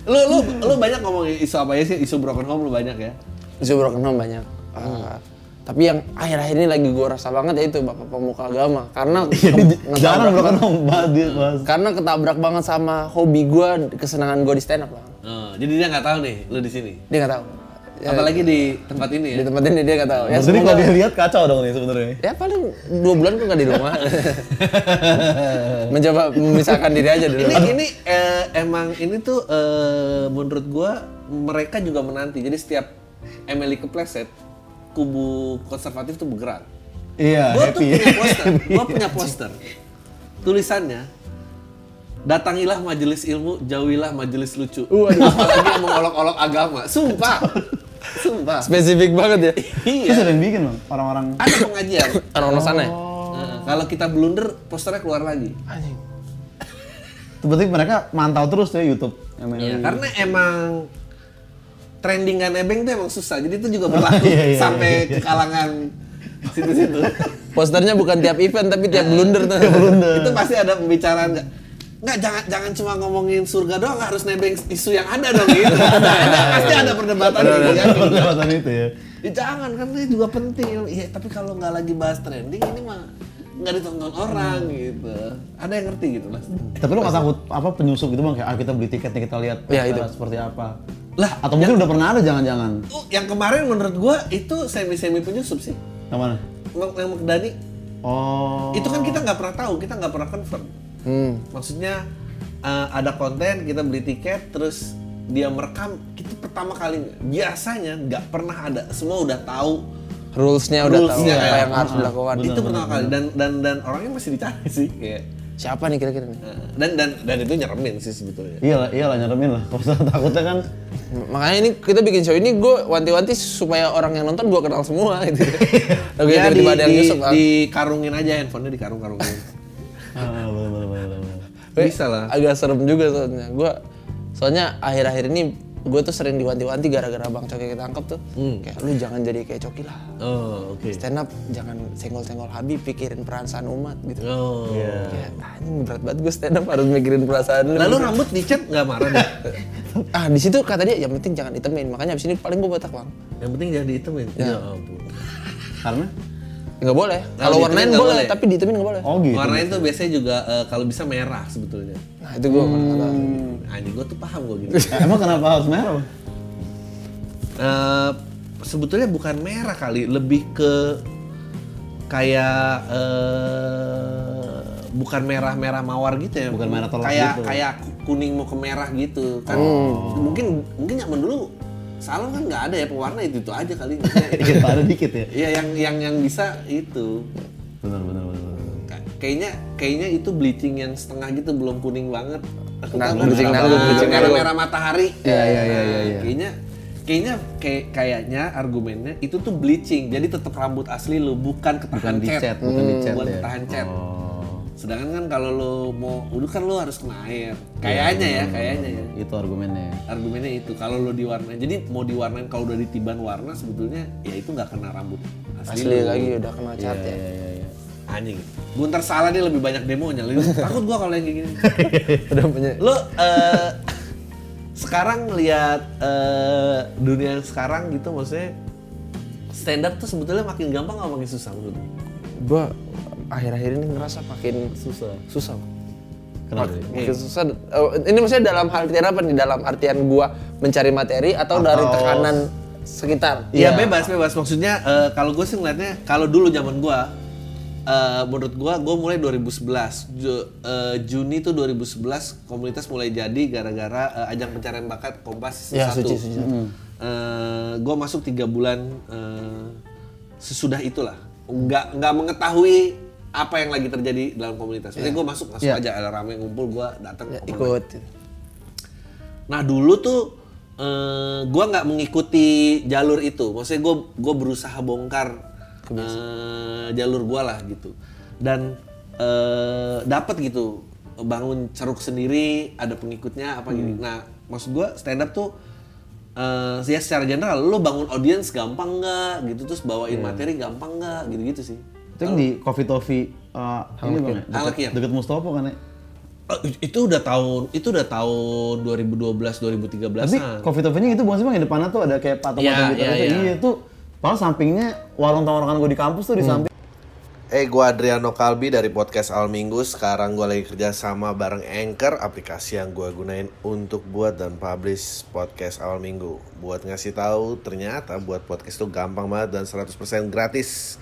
Lu lu lu banyak ngomongin isu apa ya sih? Isu broken home lu banyak ya. Isu broken home banyak. Ah, tapi yang akhir-akhir ini lagi gue rasa banget ya itu bapak pemuka agama karena Iya, jarang banget- broken home bahas dia bahas. karena ketabrak banget sama hobi gue kesenangan gue di stand up bang Oh, jadi dia nggak tahu nih lu di sini. dia nggak tahu Ya, Apalagi di tempat ini ya. di tempat ini dia nggak tahu ya Jadi kalau dia lihat kacau dong nih sebenarnya. ya paling dua bulan kok nggak di rumah mencoba memisahkan diri aja dulu Ini ini eh, emang ini tuh eh, menurut gua mereka juga menanti. Jadi setiap Emily kepleset, kubu konservatif tuh bergerak. Iya, Gua tuh happy. punya poster. Gua punya poster. Tulisannya Datangilah majelis ilmu, jauhilah majelis lucu. Apalagi yang mengolok-olok agama. Sumpah. Sumpah. spesifik banget ya Itu Iya. sering bikin loh orang-orang. Ada pengajian. orang sana ya Nah, kalau kita blunder, posternya keluar lagi. Anjing. Itu berarti mereka mantau terus tuh ya YouTube. Iya, karena emang trending gak nebeng tuh emang susah. Jadi itu juga berlaku Iya, iya, sampai ke kalangan situ-situ. posternya bukan tiap event tapi tiap blunder tuh itu pasti ada pembicaraan nggak? Jangan jangan cuma ngomongin surga doang, harus nebeng isu yang ada dong gitu. Ada, ada, pasti ada perdebatan gitu ya. Perdebatan itu ya. Ya, jangan kan ini juga penting. Iya, tapi kalau nggak lagi bahas trending ini mah nggak ditonton orang gitu. Ada yang ngerti gitu mas? Tapi lu nggak takut apa penyusup gitu bang? Kayak ah, kita beli tiket nih kita lihat Ya, itu. seperti apa. Lah, Atau mungkin udah pernah ada jangan-jangan. Oh, yang kemarin menurut gua itu semi-semi penyusup sih. Yang mana? Yang yang Dani Oh. itu kan kita nggak pernah tahu kita nggak pernah confirm hmm. maksudnya eh, ada konten kita beli tiket terus dia merekam itu pertama kalinya biasanya nggak pernah ada semua udah tahu. Rulesnya udah tahu Rulesnya apa yang harus ah, dilakukan. itu pertama kali. dan dan dan orangnya masih dicari sih kayak. Siapa nih kira-kira nih? Eh, dan dan dan itu nyeremin sih sebetulnya. Iyalah, iyalah nyeremin lah. Kalau takutnya kan makanya ini kita bikin show ini gue wanti-wanti supaya orang yang nonton gue kenal semua gitu. Ya, di, tiba-tiba ada yang di, nyusup ah. dikarungin aja handphonenya dikarung-karungin bisa lah. agak serem juga soalnya. Gue soalnya akhir-akhir ini gue tuh sering diwanti-wanti gara-gara bang Coki ketangkep tuh. Kayak lu jangan jadi kayak Coki lah. Oh oke. Stand up jangan senggol-senggol Habib pikirin perasaan umat gitu. Oh. Kayak anjing berat banget gue stand up harus mikirin perasaan lu. Lalu rambut dicat nggak marah deh? Ah di situ kata dia yang penting jangan ditemin makanya abis ini paling gue botak bang. Yang penting jangan dihitemin ya ampun. Karena? Nggak boleh Kalau kalau ditemin warnain boleh, boleh. tapi ditemin nggak boleh Oh gitu. Warna itu biasanya juga eh, kalau bisa merah sebetulnya. nah itu gue nggak tahu Anjing gue tuh paham gue gitu. Emang kenapa harus merah? Eh, sebetulnya bukan merah kali, lebih ke kayak eh, bukan merah-merah mawar gitu ya. Bukan merah telak kayak gitu. kayak kuning mau ke merah gitu. Kan mungkin mungkin zaman dulu salon kan nggak ada ya pewarna itu itu aja kali. Dikit ada dikit ya. Iya yang yang yang bisa itu. Benar, benar, benar. benar. Ka- Kayaknya kayaknya itu bleaching yang setengah gitu belum kuning banget. Aku Nah, bleaching nanggung, bleaching merah, merah matahari. Iya, iya, iya, iya, iya. Kayaknya kayaknya kayak kayaknya argumennya itu tuh bleaching. Jadi tetap rambut asli lu bukan ketahan Bukan dicat, bukan dicat bukan ya. ketahan cat. Oh. Sedangkan kan kalau lu mau udah kan lu harus kena air. Kayaknya ya, kayaknya ya. Itu argumennya. Argumennya itu kalau lu diwarnain. Jadi mau diwarnain kalau udah ditiban warna sebetulnya ya itu nggak kena rambut asli, asli lagi udah kena cat ya Iya, iya, iya. Anjing. Gue ntar salah dia lebih banyak demonya. Lu- Takut gua kalau yang kayak gini. udah punya Lu eh, sekarang lihat eh, dunia yang sekarang gitu maksudnya stand up tuh sebetulnya makin gampang atau makin susah menurut lu? Akhir-akhir ini ngerasa makin susah. susah. Kenapa? Mak- makin susah. Eh, ini maksudnya dalam artian apa nih? Dalam artian gua mencari materi atau, dari tekanan sekitar? Iya bebas bebas. Maksudnya eh, kalau gue sih ngeliatnya kalau dulu zaman gua eh, menurut gua gua mulai 2011 Ju- eh, Juni tuh 2011 komunitas mulai jadi gara-gara eh, ajang pencarian bakat Kompas Ya, satu. Suci, Suci. Satu. Eh, gua masuk tiga bulan eh, sesudah itulah. Nggak nggak mengetahui apa yang lagi terjadi dalam komunitas. Jadi gua masuk langsung Iya. aja ada rame ngumpul gua datang Ya, open mic. ikut. Nah dulu tuh eh, gua nggak mengikuti jalur itu, maksudnya gua gua berusaha bongkar eh, jalur gua lah gitu dan eh, dapat gitu bangun ceruk sendiri ada pengikutnya apa gitu. Nah maksud gua stand up tuh eh, ya secara general lo bangun audience gampang nggak gitu terus bawain materi gampang nggak gitu-gitu sih. Itu yang di Coffee Toffee uh, ini bang, ya? Halakir. deket, deket Mustopo kan ya? Eh, itu udah tahun itu udah tahun 2012 2013 Tapi an Coffee Toffee-nya itu bukan sih bang, yang depannya tuh ada kayak patung-patung Iya, gitu. iya, gitu. iya. Iya, itu Padahal sampingnya warung tongkrongan gue di kampus tuh di samping. Eh, gue Adriano Kalbi dari podcast Al Minggu. Sekarang gue lagi kerja sama bareng Anchor, aplikasi yang gue gunain untuk buat dan publish podcast Al Minggu. Buat ngasih tahu, ternyata buat podcast itu gampang banget dan 100% gratis.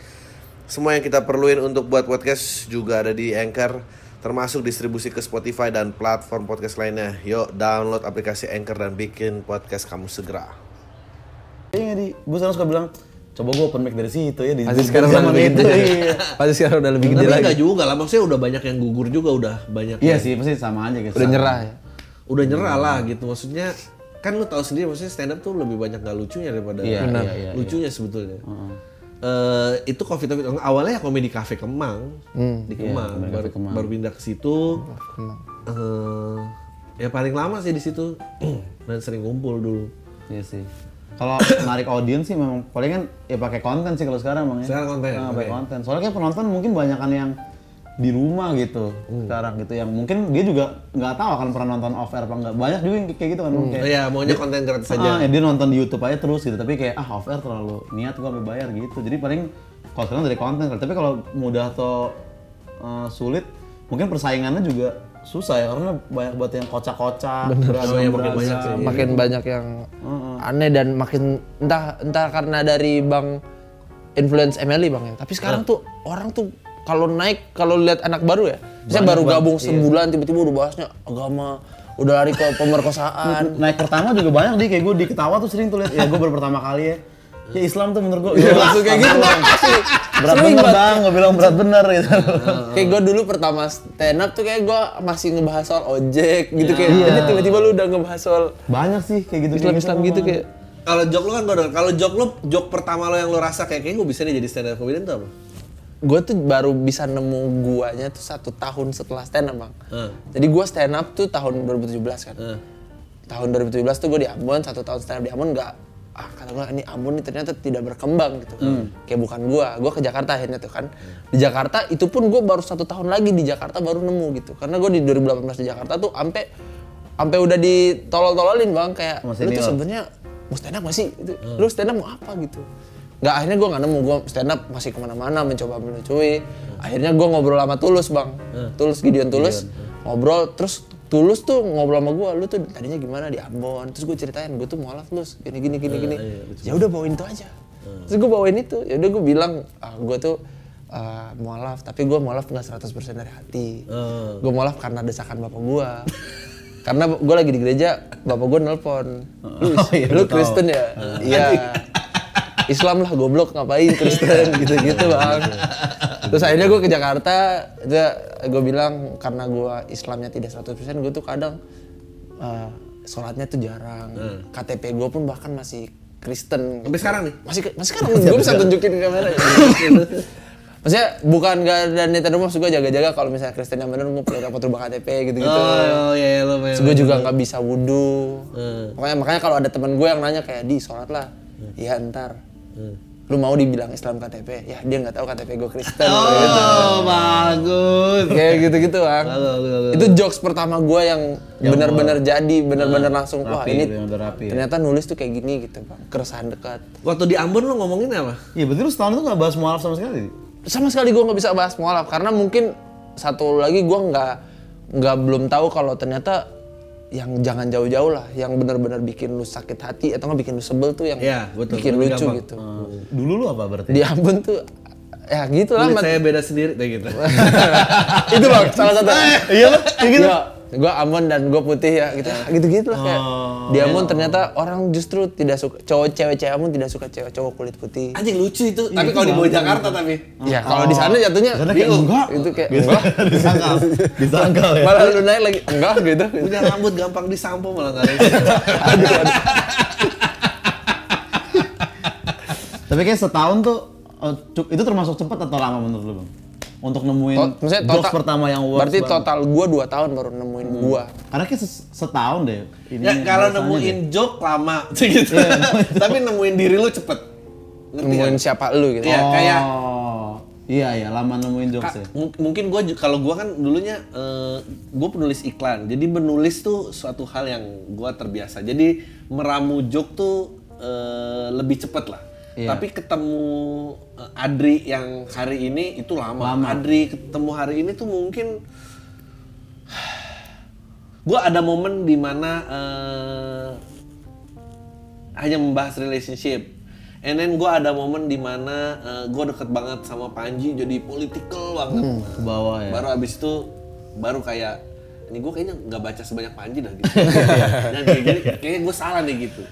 Semua yang kita perluin untuk buat podcast juga ada di Anchor, termasuk distribusi ke Spotify dan platform podcast lainnya. Yuk, download aplikasi Anchor dan bikin podcast kamu segera. Iya nggak di, gue selalu suka bilang, coba gue open mic dari situ ya di Pasti di sekarang udah lebih gede. Iya. Pasti sekarang udah lebih gede Tapi lagi. enggak juga lah, maksudnya udah banyak yang gugur juga, udah banyak Iya sih, pasti sama aja gitu. Udah nyerah ya. udah nyerah lah gitu maksudnya kan lu tahu sendiri maksudnya stand up tuh lebih banyak nggak lucunya daripada Iya, Benar. iya, iya, lucunya sebetulnya Eh, itu covid covid awalnya ya komedi cafe Kemang. Di Kemang. Komedi baru, Kemang. baru pindah ke situ. Eh, ya paling lama sih di situ. Dan sering kumpul dulu. Iya sih. Kalau narik audiens sih memang paling kan ya pakai konten sih kalau sekarang bang ya. Sekarang konten, Nah, pakai konten. Soalnya kayak penonton mungkin banyak kan yang di rumah gitu sekarang gitu. Yang mungkin dia juga nggak tahu akan pernah nonton off air apa enggak banyak juga yang kayak gitu kan Bang. kayak Oh, ya maunya konten gratis Ah, saja ya dia nonton di YouTube aja terus gitu. Tapi kayak ah off air terlalu niat gua sampai bayar gitu. Jadi paling kalau sekarang dari konten tapi kalau mudah atau uh, sulit mungkin persaingannya juga susah ya. Karena banyak banget yang kocak-kocak beragam Oh, iya, makin banyak sih. makin banyak yang aneh dan makin entah entah karena dari bang influence Emily bang ya. Tapi sekarang tuh orang tuh kalau naik kalau lihat anak baru ya saya baru gabung sebulan tiba-tiba udah bahasnya agama udah lari ke pemerkosaan. Naik pertama juga banyak di. Kayak gue di ketawa tuh sering tuh lihat. Ya gue baru pertama kali ya. Ya Islam tuh menurut gue langsung kayak gitu. bang asli berat Sering bener banget. bang. Gue bilang berat bener gitu. Kayak gue dulu pertama stand up tuh kayak gue masih ngebahas soal ojek gitu. Kayak Iya. tiba-tiba lu udah ngebahas soal banyak sih kayak gitu Islam Islam gitu kayak. Kalau jok lu kan gue kalau jok lu jok pertama lo yang lo rasa kayak kayaknya gue bisa nih jadi stand up comedian tuh apa gue tuh baru bisa nemu guanya tuh satu tahun setelah stand up bang. Hmm. Jadi gue stand up tuh tahun 2017 kan. Hmm. Tahun 2017 tuh gue di Ambon, satu tahun stand up di Ambon nggak ah kata gue ini Ambon ini ternyata tidak berkembang gitu. Kayak bukan gue, gue ke Jakarta akhirnya tuh kan. Di Jakarta itu pun gue baru satu tahun lagi di Jakarta baru nemu gitu. Karena gue di 2018 di Jakarta tuh sampai sampai udah ditolol-tololin bang kayak Sama lu tuh sebenarnya mau stand up gak sih? Itu, Lu stand up mau apa gitu? Nggak, akhirnya gue nggak nemu, gue stand up masih ke mana-mana mencoba melucui. Akhirnya gue ngobrol sama Tulus bang, Tulus Gideon Tulus ngobrol, terus Tulus tuh ngobrol sama gue, lu tuh tadinya gimana di Ambon, terus gue ceritain gue tuh mualaf Tulus, gini gini gini gini. Ya udah bawain itu aja. Terus gue bawain itu, ya udah gue bilang, ah, gue tuh ah, mualaf, tapi gue mualaf nggak 100% dari hati. Gue mualaf karena desakan bapak gue. Karena gue lagi di gereja, bapak gue nelpon, lu, iya, lu. Kristen ya? Iya. Islam lah goblok ngapain Kristen gitu-gitu bang. Terus akhirnya gue ke Jakarta, gue bilang karena gue Islamnya tidak 100% gue tuh kadang eh, sholatnya tuh jarang. KTP gue pun bahkan masih Kristen. sampai sekarang nih Masih masih sekarang gue bisa tunjukin ke kamera. Maksudnya bukan gak ada niatan rumah, maksud gue jaga-jaga kalau misalnya Kristen yang bener gue perlu dapat rubah KTP gitu-gitu. oh iya iya lo gue juga nggak bisa wudhu. Makanya makanya kalau ada temen gue yang nanya kayak di sholat lah, iya ntar. Lu mau dibilang Islam KTP? Ya dia nggak tahu KTP gue Kristen. gitu. oh bagus Kayak gitu-gitu bang. Lalu, lalu, lalu. Itu jokes pertama gue yang benar-benar jadi, benar-benar langsung wah Rapi, ini benar-benar rapi ya. ternyata nulis tuh kayak gini gitu bang. Keresahan dekat. waktu di Ambon lo ngomongin apa iya berarti lu setahun itu nggak bahas mualaf sama sekali Sama sekali gue nggak bisa bahas mualaf karena mungkin satu lagi gue nggak nggak belum tahu kalau ternyata yang jangan jauh-jauh lah, yang benar-benar bikin lu sakit hati atau nggak bikin lu sebel tuh yang Iya, betul. bikin lucu gampang. gitu. Eh, dulu lu apa berarti Di Ambon tuh ya gitu lah saya beda sendiri kayak gitu. itu bang salah satu Iya lo, kayak gitu. Iya, gue Amon dan gue putih ya gitu gitu gitu lah kayak Oh. di Amon ternyata orang justru tidak suka cowok cewek cewek Amon tidak suka cewek cowok kulit putih Anjing lucu itu. Tapi kalau di bawah Jakarta tapi. ya kalau di sana jatuhnya enggak. itu kayak Gitu. enggak disangkal, disangkal ya. malah lu naik lagi enggak gitu Punya rambut gampang disampo malah nggak ada. aduh, aduh. Tapi kayak setahun tuh cu- itu termasuk cepat atau lama menurut lu bang? Untuk nemuin Oh, maksudnya jokes total pertama yang works berarti banget. total gua 2 tahun baru nemuin gua Karena kayak setahun deh. Ini Ya kalau nemuin deh. joke lama gitu. Tapi nemuin diri lu cepet. Ngerti nemuin kan? siapa lu gitu Iya, kayak Oh, iya iya lama nemuin jokes Ka- ya. mung- mungkin gue kalau gue kan dulunya gue penulis iklan jadi menulis tuh suatu hal yang gue terbiasa jadi meramu joke tuh eh, lebih cepet lah Iya. tapi ketemu eh, Adri yang hari ini itu lama. Lama. Adri ketemu hari ini tuh mungkin gue ada momen di mana eh, hanya membahas relationship and then gue ada momen di mana gue deket banget sama Panji jadi political banget Ke bawah ya. baru abis itu baru kayak ini gue kayaknya nggak baca sebanyak Panji dah gitu dan kayak kayaknya gue salah nih gitu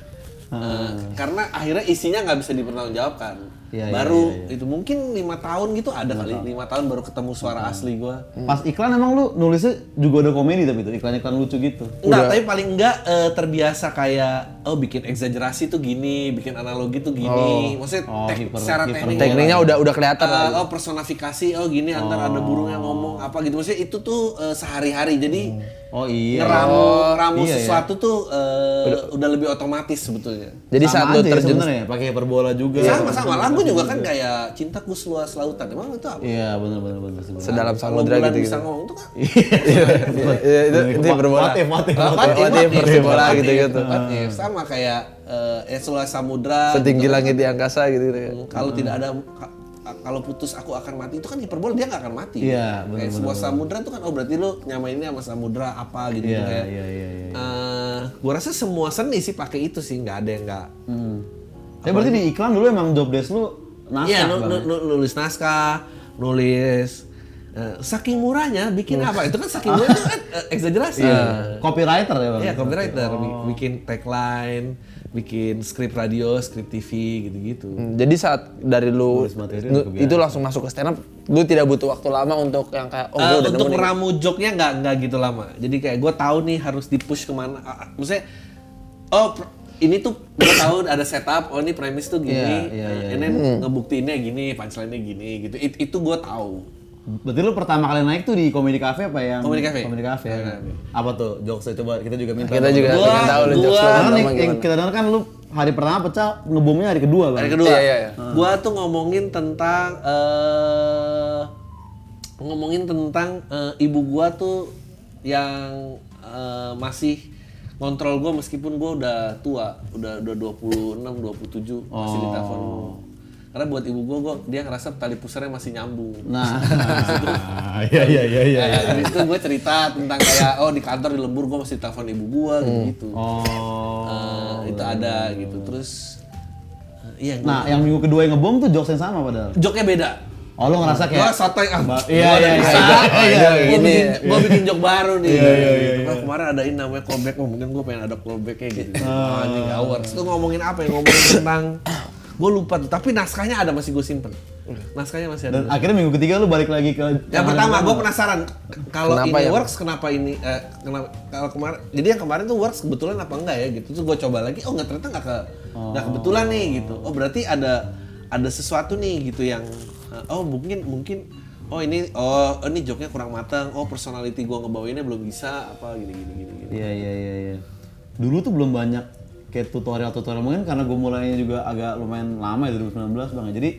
Eh, karena akhirnya isinya nggak bisa dipertanggungjawabkan. Iya, baru iya, iya. itu mungkin lima tahun gitu ada kali lima tahun baru ketemu suara asli gue Pas iklan emang lu nulisnya juga ada komedi tapi itu iklan-iklan lucu gitu. Enggak, tapi paling enggak eh, terbiasa kayak oh bikin exaggerasi tuh gini, bikin analogi tuh gini. Maksudnya Oh, tek- hiper- secara hiper- teknik. Tekniknya udah udah kelihatan lah. oh personifikasi oh gini antar ada burung yang ngomong apa gitu. Maksudnya itu tuh eh, sehari-hari. Jadi Oh iya. ngeramu ngeramu iya ya. sesuatu tuh eh, udah, lebih otomatis sebetulnya. Jadi Sama saat lu ya terjun sebenarnya pakai hiperbola juga. sama sama. Lagu juga kan kayak cintaku seluas lautan. Emang itu apa? Iya benar benar benar sedalam kalau samudra gitu bisa gitu ngomong tuh kan? Iya, itu itu hiperbola. Motif, motif, motif. hiperbola gitu. gitu. Sama kayak eh, ya seluas samudra setinggi gitu. langit di angkasa gitu gitu Hmm, kalau tidak ada kalau putus aku akan mati itu kan hiperbola dia nggak akan mati Iya, benar, kayak benar, sebuah samudra itu kan oh berarti lu nyamainnya sama samudra apa gitu, Iya kayak iya iya iya. eh, gua rasa semua seni sih pakai itu sih nggak ada yang nggak Hmm. Tapi berarti di iklan dulu emang job desk lu naskah iya nu- Bang? nu- nu- nulis naskah nulis eh, saking murahnya bikin apa itu kan saking murahnya itu kan eh, exaggerasi Iya. Copywriter ya bang? Iya, copywriter, Bi- bikin tagline, bikin skrip radio, skrip TV gitu-gitu. Hmm, jadi saat dari lu itu langsung masuk ke stand up lu tidak butuh waktu lama untuk yang kayak oh udah untuk meramu joke-nya nggak nggak gitu lama. Jadi kayak gue tahu nih harus di-push ke mana. Ah, ah, maksudnya, oh ini tuh gue tahu ada setup. Oh ini premis tuh gini. Iya, iya, eh, ini ngebuktiinnya gini, punchline-nya gini gitu. It- itu gue tahu. Berarti lu pertama kali naik tuh di Comedy Cafe apa yang? Comedy Cafe. Comedy Cafe ya. Apa tuh jokesnya coba kita juga minta. kita juga Gua- pengen tahu lu gua- jokes lu Karena yang kita dengar kan lu hari pertama pecah, ngebomnya hari kedua bang. Hari kedua, Iya, iya, iya. gue tuh ngomongin tentang eh ngomongin tentang eh, ibu gua tuh yang eh, masih kontrol gue meskipun gue udah tua, udah udah 26, 27 masih Oh. ditelepon. Karena buat ibu gue, gua dia ngerasa tali pusarnya masih nyambung. Nah, iya iya iya iya. Nah, habis itu gue cerita tentang kayak oh di kantor di lembur gue masih telepon ibu gue gitu. Oh. Eh, itu ada gitu. Terus eh, iya, Nah, yang minggu kedua yang ngebom tuh jokes yang sama padahal. joknya beda. Oh, lu ngerasa Gua kayak sotoy ah. Iya, gua iya, udah iya, iya, iya, Gua iya. bikin gua bikin jok baru nih. Iya, iya, iya, Nah, kemarin ada ini namanya callback, oh, mungkin gua pengen ada callback kayak gitu. Ah, ini works. Itu ngomongin apa ya? Ngomongin tentang gua lupa tuh, tapi naskahnya ada masih gue simpen. Naskahnya masih ada. dan akhirnya minggu ketiga lu balik lagi ke Yang pertama, gue penasaran kalau ini ya? works, kenapa ini? eh, kenapa? Kalau kemarin, jadi yang kemarin tuh works kebetulan apa enggak ya gitu? Terus gue coba lagi, oh nggak ternyata nggak ke, nggak kebetulan nih gitu. Oh berarti ada ada sesuatu nih gitu yang, eh, oh mungkin mungkin, oh ini, oh ini joknya kurang matang, oh personality gue ngebawainnya belum bisa, apa gini gini gini. gini. Iya iya iya iya. Dulu tuh belum banyak kayak tutorial-tutorial mungkin karena gue mulainya juga agak lumayan lama ya 2019 bang. Jadi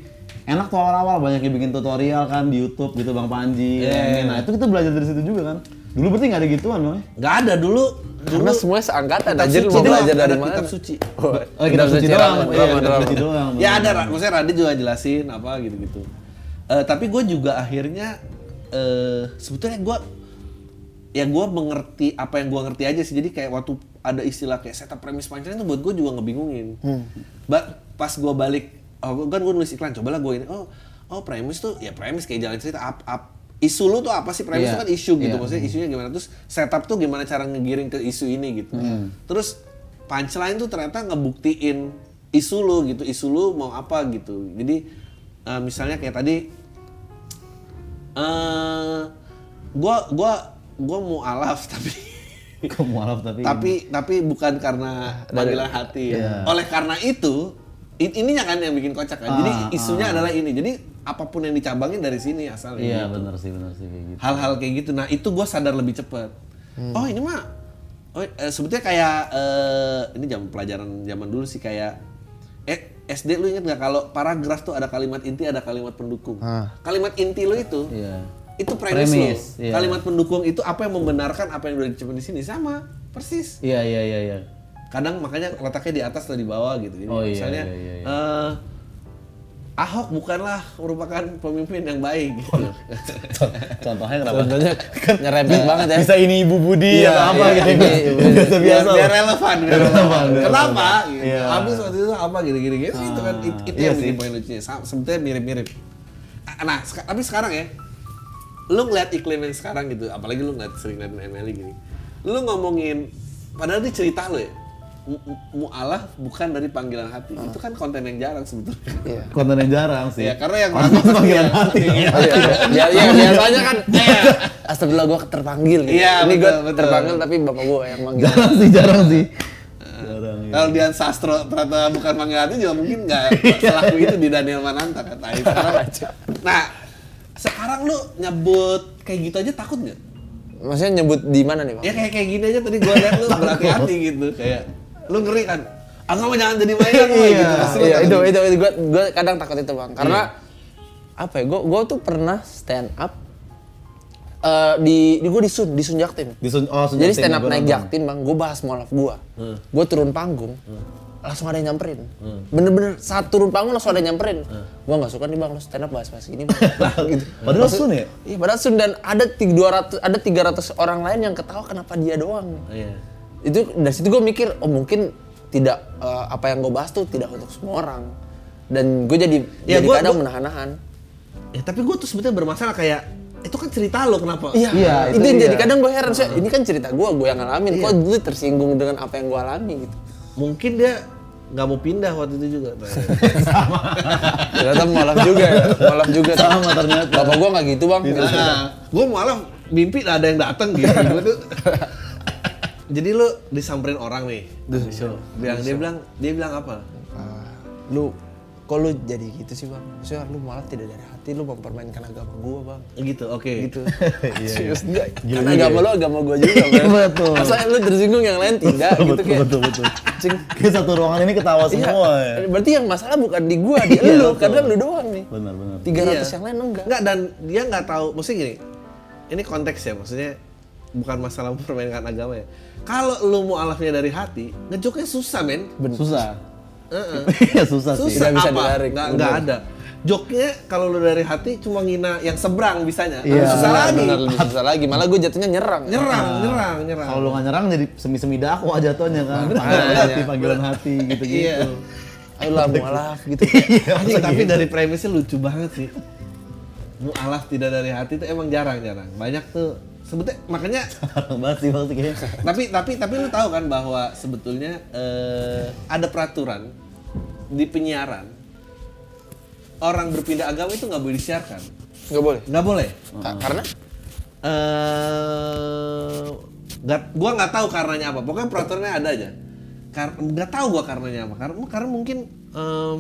enak tuh awal-awal banyak yang bikin tutorial kan di YouTube gitu bang Panji. Iya, yang ini. Nah itu kita belajar dari situ juga kan. Dulu berarti nggak ada gituan bang? Nggak ada dulu, dulu karena semuanya seangkatan anjir suci mau doang, belajar dari ada mana Kitab suci. Oh, kitab suci doang. Iya, drama. suci doang. ya ada, maksudnya Radit juga jelasin apa gitu-gitu. Eh, tapi gue juga akhirnya eh sebetulnya gue ya gue mengerti apa yang gue ngerti aja sih. Jadi kayak waktu ada istilah kayak setup premis punchline itu buat gue juga ngebingungin. Ba- pas gue balik, oh, kan gue nulis iklan, cobalah gue ini. Oh, oh premis tuh ya premis kayak jalan cerita up, up isu lu tuh apa sih premis Iya. tuh kan isu gitu Iya. maksudnya isunya gimana terus setup tuh gimana cara ngegiring ke isu ini gitu terus punchline tuh ternyata ngebuktiin isu lu gitu isu lu mau apa gitu jadi eh, misalnya kayak tadi eh gua gua gua mau alaf tapi Mualaf tapi tapi tapi bukan karena panggilan hati ya. Iya. Oleh karena itu in- ininya kan yang bikin kocak kan. Jadi Ah, isunya adalah ini. Jadi apa pun yang dicabangin dari sini asalnya. Iya gitu. benar sih benar sih kayak gitu. Hal-hal kayak gitu. Nah itu gue sadar lebih cepet. Oh ini mah. Oh eh, sebetulnya kayak eh, ini zaman pelajaran zaman dulu sih kayak eh SD lu inget nggak kalau paragraf tuh ada kalimat inti ada kalimat pendukung. Kalimat inti lu itu Iya. Itu premis. Premis, iya. Kalimat pendukung itu apa yang membenarkan apa yang udah dicoba di sini sama persis. Iya iya iya iya. Kadang makanya letaknya di atas atau di bawah gitu. Jadi Oh, iya, misalnya iya, iya, iya. eh, Ahok bukanlah merupakan pemimpin yang baik gitu. Contohnya kenapa? Contohnya kan nyerempet banget ya. Bisa ini Ibu Budi Iya, atau apa iya, gitu. iya, iya. Biasa biar, biasa. biar relevan, biar relevan. Kenapa? relevan. Gitu. Iya. Habis waktu itu apa gini-gini gitu itu kan it- itu Iya yang bikin sih. poin lucunya. Sebetulnya mirip-mirip. Nah, tapi sekarang ya, lu ngeliat iklim yang sekarang gitu, apalagi lu ngeliat sering ngeliat MLI gini, lu ngomongin, padahal dia cerita lu ya, mu- mu- mu'alaf bukan dari panggilan hati, itu kan konten yang jarang sebetulnya. Iya. Konten yang jarang sih. Ya, karena yang Konten panggilan ya. hati. Iya. Oh, iya, iya. Iya, iya, biasanya kan Astagfirullah gue terpanggil gitu. Iya, Ini gue terpanggil tapi bapak gue yang manggil. Jarang sih jarang sih. Jarang. iya. Kalau Dian Sastro ternyata bukan panggilan hati juga mungkin nggak selaku itu di Daniel Mananta. Sekarang- Nah, sekarang lu nyebut kayak gitu aja takut nggak? Maksudnya nyebut di mana nih, Bang? Ya kayak kayak gini aja tadi gua lihat lu berhati-hati gitu kayak lu ngeri kan. Ah nggak mau jangan jadi mainan lu Iya. gitu. Iya, takut. itu itu, itu gue gue kadang takut itu, Bang. Karena apa ya? Gue gue tuh pernah stand up eh, di di gue di Sun, di Sun Jaktim. Di Sun- oh, Sun Jadi stand up gua naik. Jaktim, Bang. Gue bahas molaf gue. Gue turun panggung. Langsung ada yang nyamperin. Bener-bener saat turun panggung langsung ada yang nyamperin. Gue gak suka nih bang, lo stand up bahas-bahas gini bang. gitu. Padahal Sun ya? Iya, padahal Sun dan ada 200 ada 300 orang lain yang ketawa kenapa dia doang. Iya. Itu dari situ gue mikir, oh mungkin tidak eh, apa yang gue bahas tuh tidak untuk semua orang. Dan gue jadi Ya, jadi gua- kadang gua- menahan-nahan. Ya tapi gua tuh sebetulnya bermasalah kayak itu kan cerita lo kenapa? Iya, Iya, itu, itu yang dia. jadi kadang gue heran, saya ini kan cerita gue, gue yang ngalamin. Kok lu tersinggung dengan apa yang gue alami gitu? Mungkin dia nggak mau pindah waktu itu juga. Ternyata malam juga ya, malam juga. Sama ternyata. Bapak gue nggak gitu bang. Nah, gue malah mimpi ada yang datang gitu. Gua tuh. Jadi lu disamperin orang nih. Di show. Bilang dia bilang dia bilang apa? Ah, lu kok lu jadi gitu sih bang? Maksudnya lu malah tidak dari hati lu mempermainkan agama gua bang. Gitu, oke. Gitu. Iya, Serius enggak? Gila Kan juga agama lu agama gua juga bang. Betul. Masa lu tersinggung yang lain tidak gitu betul, kayak. betul, betul. Kayak satu ruangan ini ketawa Iya, semua ya. berarti yang masalah bukan di gua, di Iya, lu. betul. Karena lu doang nih. Benar, benar. 300 Iya. yang lain enggak. Enggak dan dia nggak tahu, maksudnya gini. Ini konteks ya, maksudnya bukan masalah mempermainkan agama ya. Kalau lu mau alafnya dari hati, ngejoknya susah, men. Susah. Heeh. Iya, susah sih. Susah Tidak bisa apa? ditarik. Nggak, nggak ada. Joknya kalau lu dari hati cuma ngina yang seberang bisanya. Iya. Susah Benar, lagi. benar, lebih susah lagi. Malah gua jatuhnya nyerang. Nyerang, nyerang, nyerang. Kalau lu nggak nyerang jadi semi-semi dakwah jatuhnya kan. Panggilan hati, panggilan hati gitu-gitu. Iya. Ayolah mualaf gitu. Anjing, tapi dari premisnya lucu banget sih. Mu'alaf tidak dari hati itu emang jarang-jarang. Banyak tuh sebetulnya makanya Jarang banget sih maksudnya tapi tapi tapi lu tahu kan bahwa sebetulnya eh, ada peraturan di penyiaran orang berpindah agama itu nggak boleh disiarkan Enggak boleh. nggak boleh Ka- Karena eh nggak gua nggak tahu karenanya apa pokoknya peraturannya ada aja Kar- nggak tahu gua karenanya apa karena karena mungkin em,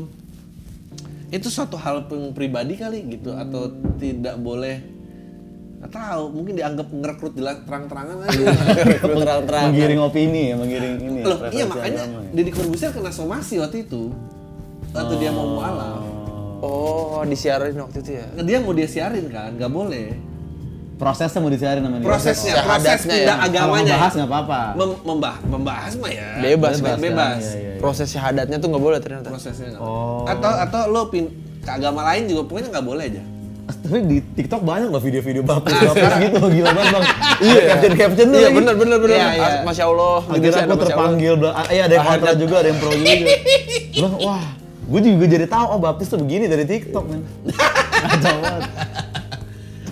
itu suatu hal yang pribadi kali gitu atau tidak boleh nggak tahu mungkin dianggap ngerekrut jelas terang-terangan aja terang-terang. Menggiring opini ya, menggiring ini ya. Loh, iya makanya agama ya. Deddy Corbuzier kena somasi waktu itu. Waktu dia mau mualaf. Oh, disiarin waktu itu ya. Nah, dia mau dia siarin kan, nggak boleh. Prosesnya mau disiarin namanya. Prosesnya, Oh, proses syahadatnya pindah ya. Kalau agamanya. membahas nggak apa-apa. Mem- membah membahas mah ya. Bebas, bebas. kan? bebas. Iya, iya, iya. Proses syahadatnya tuh nggak boleh ternyata. Prosesnya nggak Oh. Atau atau lo pin ke agama lain juga pokoknya nggak boleh aja. Tapi di TikTok banyak loh video-video Ah, baptis sekarang. gitu, gila banget bang. Iya, caption caption tuh Iya benar benar benar. Iya, iya. Masya Allah. Akhirnya aku terpanggil, ah, iya ada yang kontra juga, ada yang pro juga. Bilang, wah, gue juga jadi tahu oh baptis tuh begini dari TikTok men. Kacau banget.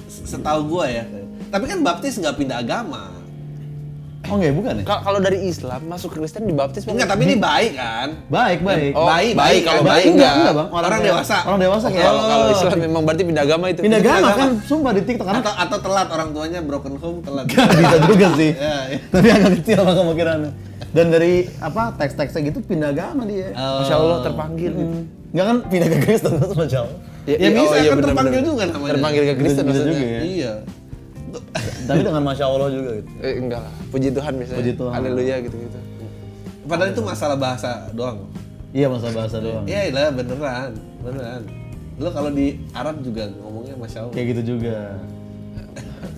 Setahu gua ya. Tapi kan baptis nggak pindah agama. Oh enggak, bukan ya? Ka- Kalau dari Islam masuk Kristen dibaptis Enggak, tapi ini baik kan? Baik, baik. Oh, baik, baik, kalau Baik, enggak, enggak. enggak, Bang. Orang dewasa. Orang dewasa kayak. Kalau kalau Islam memang berarti pindah agama itu. Pindah agama agama. kan, sumpah di TikTok karena Atau atau telat orang tuanya broken home telat. bisa juga sih. Ya, ya. Tapi agak kecil mah kemungkinannya. Dan dari apa teks-teksnya gitu pindah agama dia. Masya Allah terpanggil. gitu. Enggak kan pindah ke Kristen terus Masya Allah. Ya, iya, bisa oh, iya, kan benar, terpanggil benar. juga namanya. Terpanggil ke Kristen Bisa maksudnya. juga ya. Iya. Tapi dengan Masya Allah juga gitu. Eh, enggak lah. Puji Tuhan misalnya. Puji Tuhan. Haleluya gitu-gitu. Padahal itu masalah bahasa doang. Iya masa bahasa doang. Iya lah beneran, beneran. Lo kalau di Arab juga ngomongnya masya Allah. Kayak gitu juga.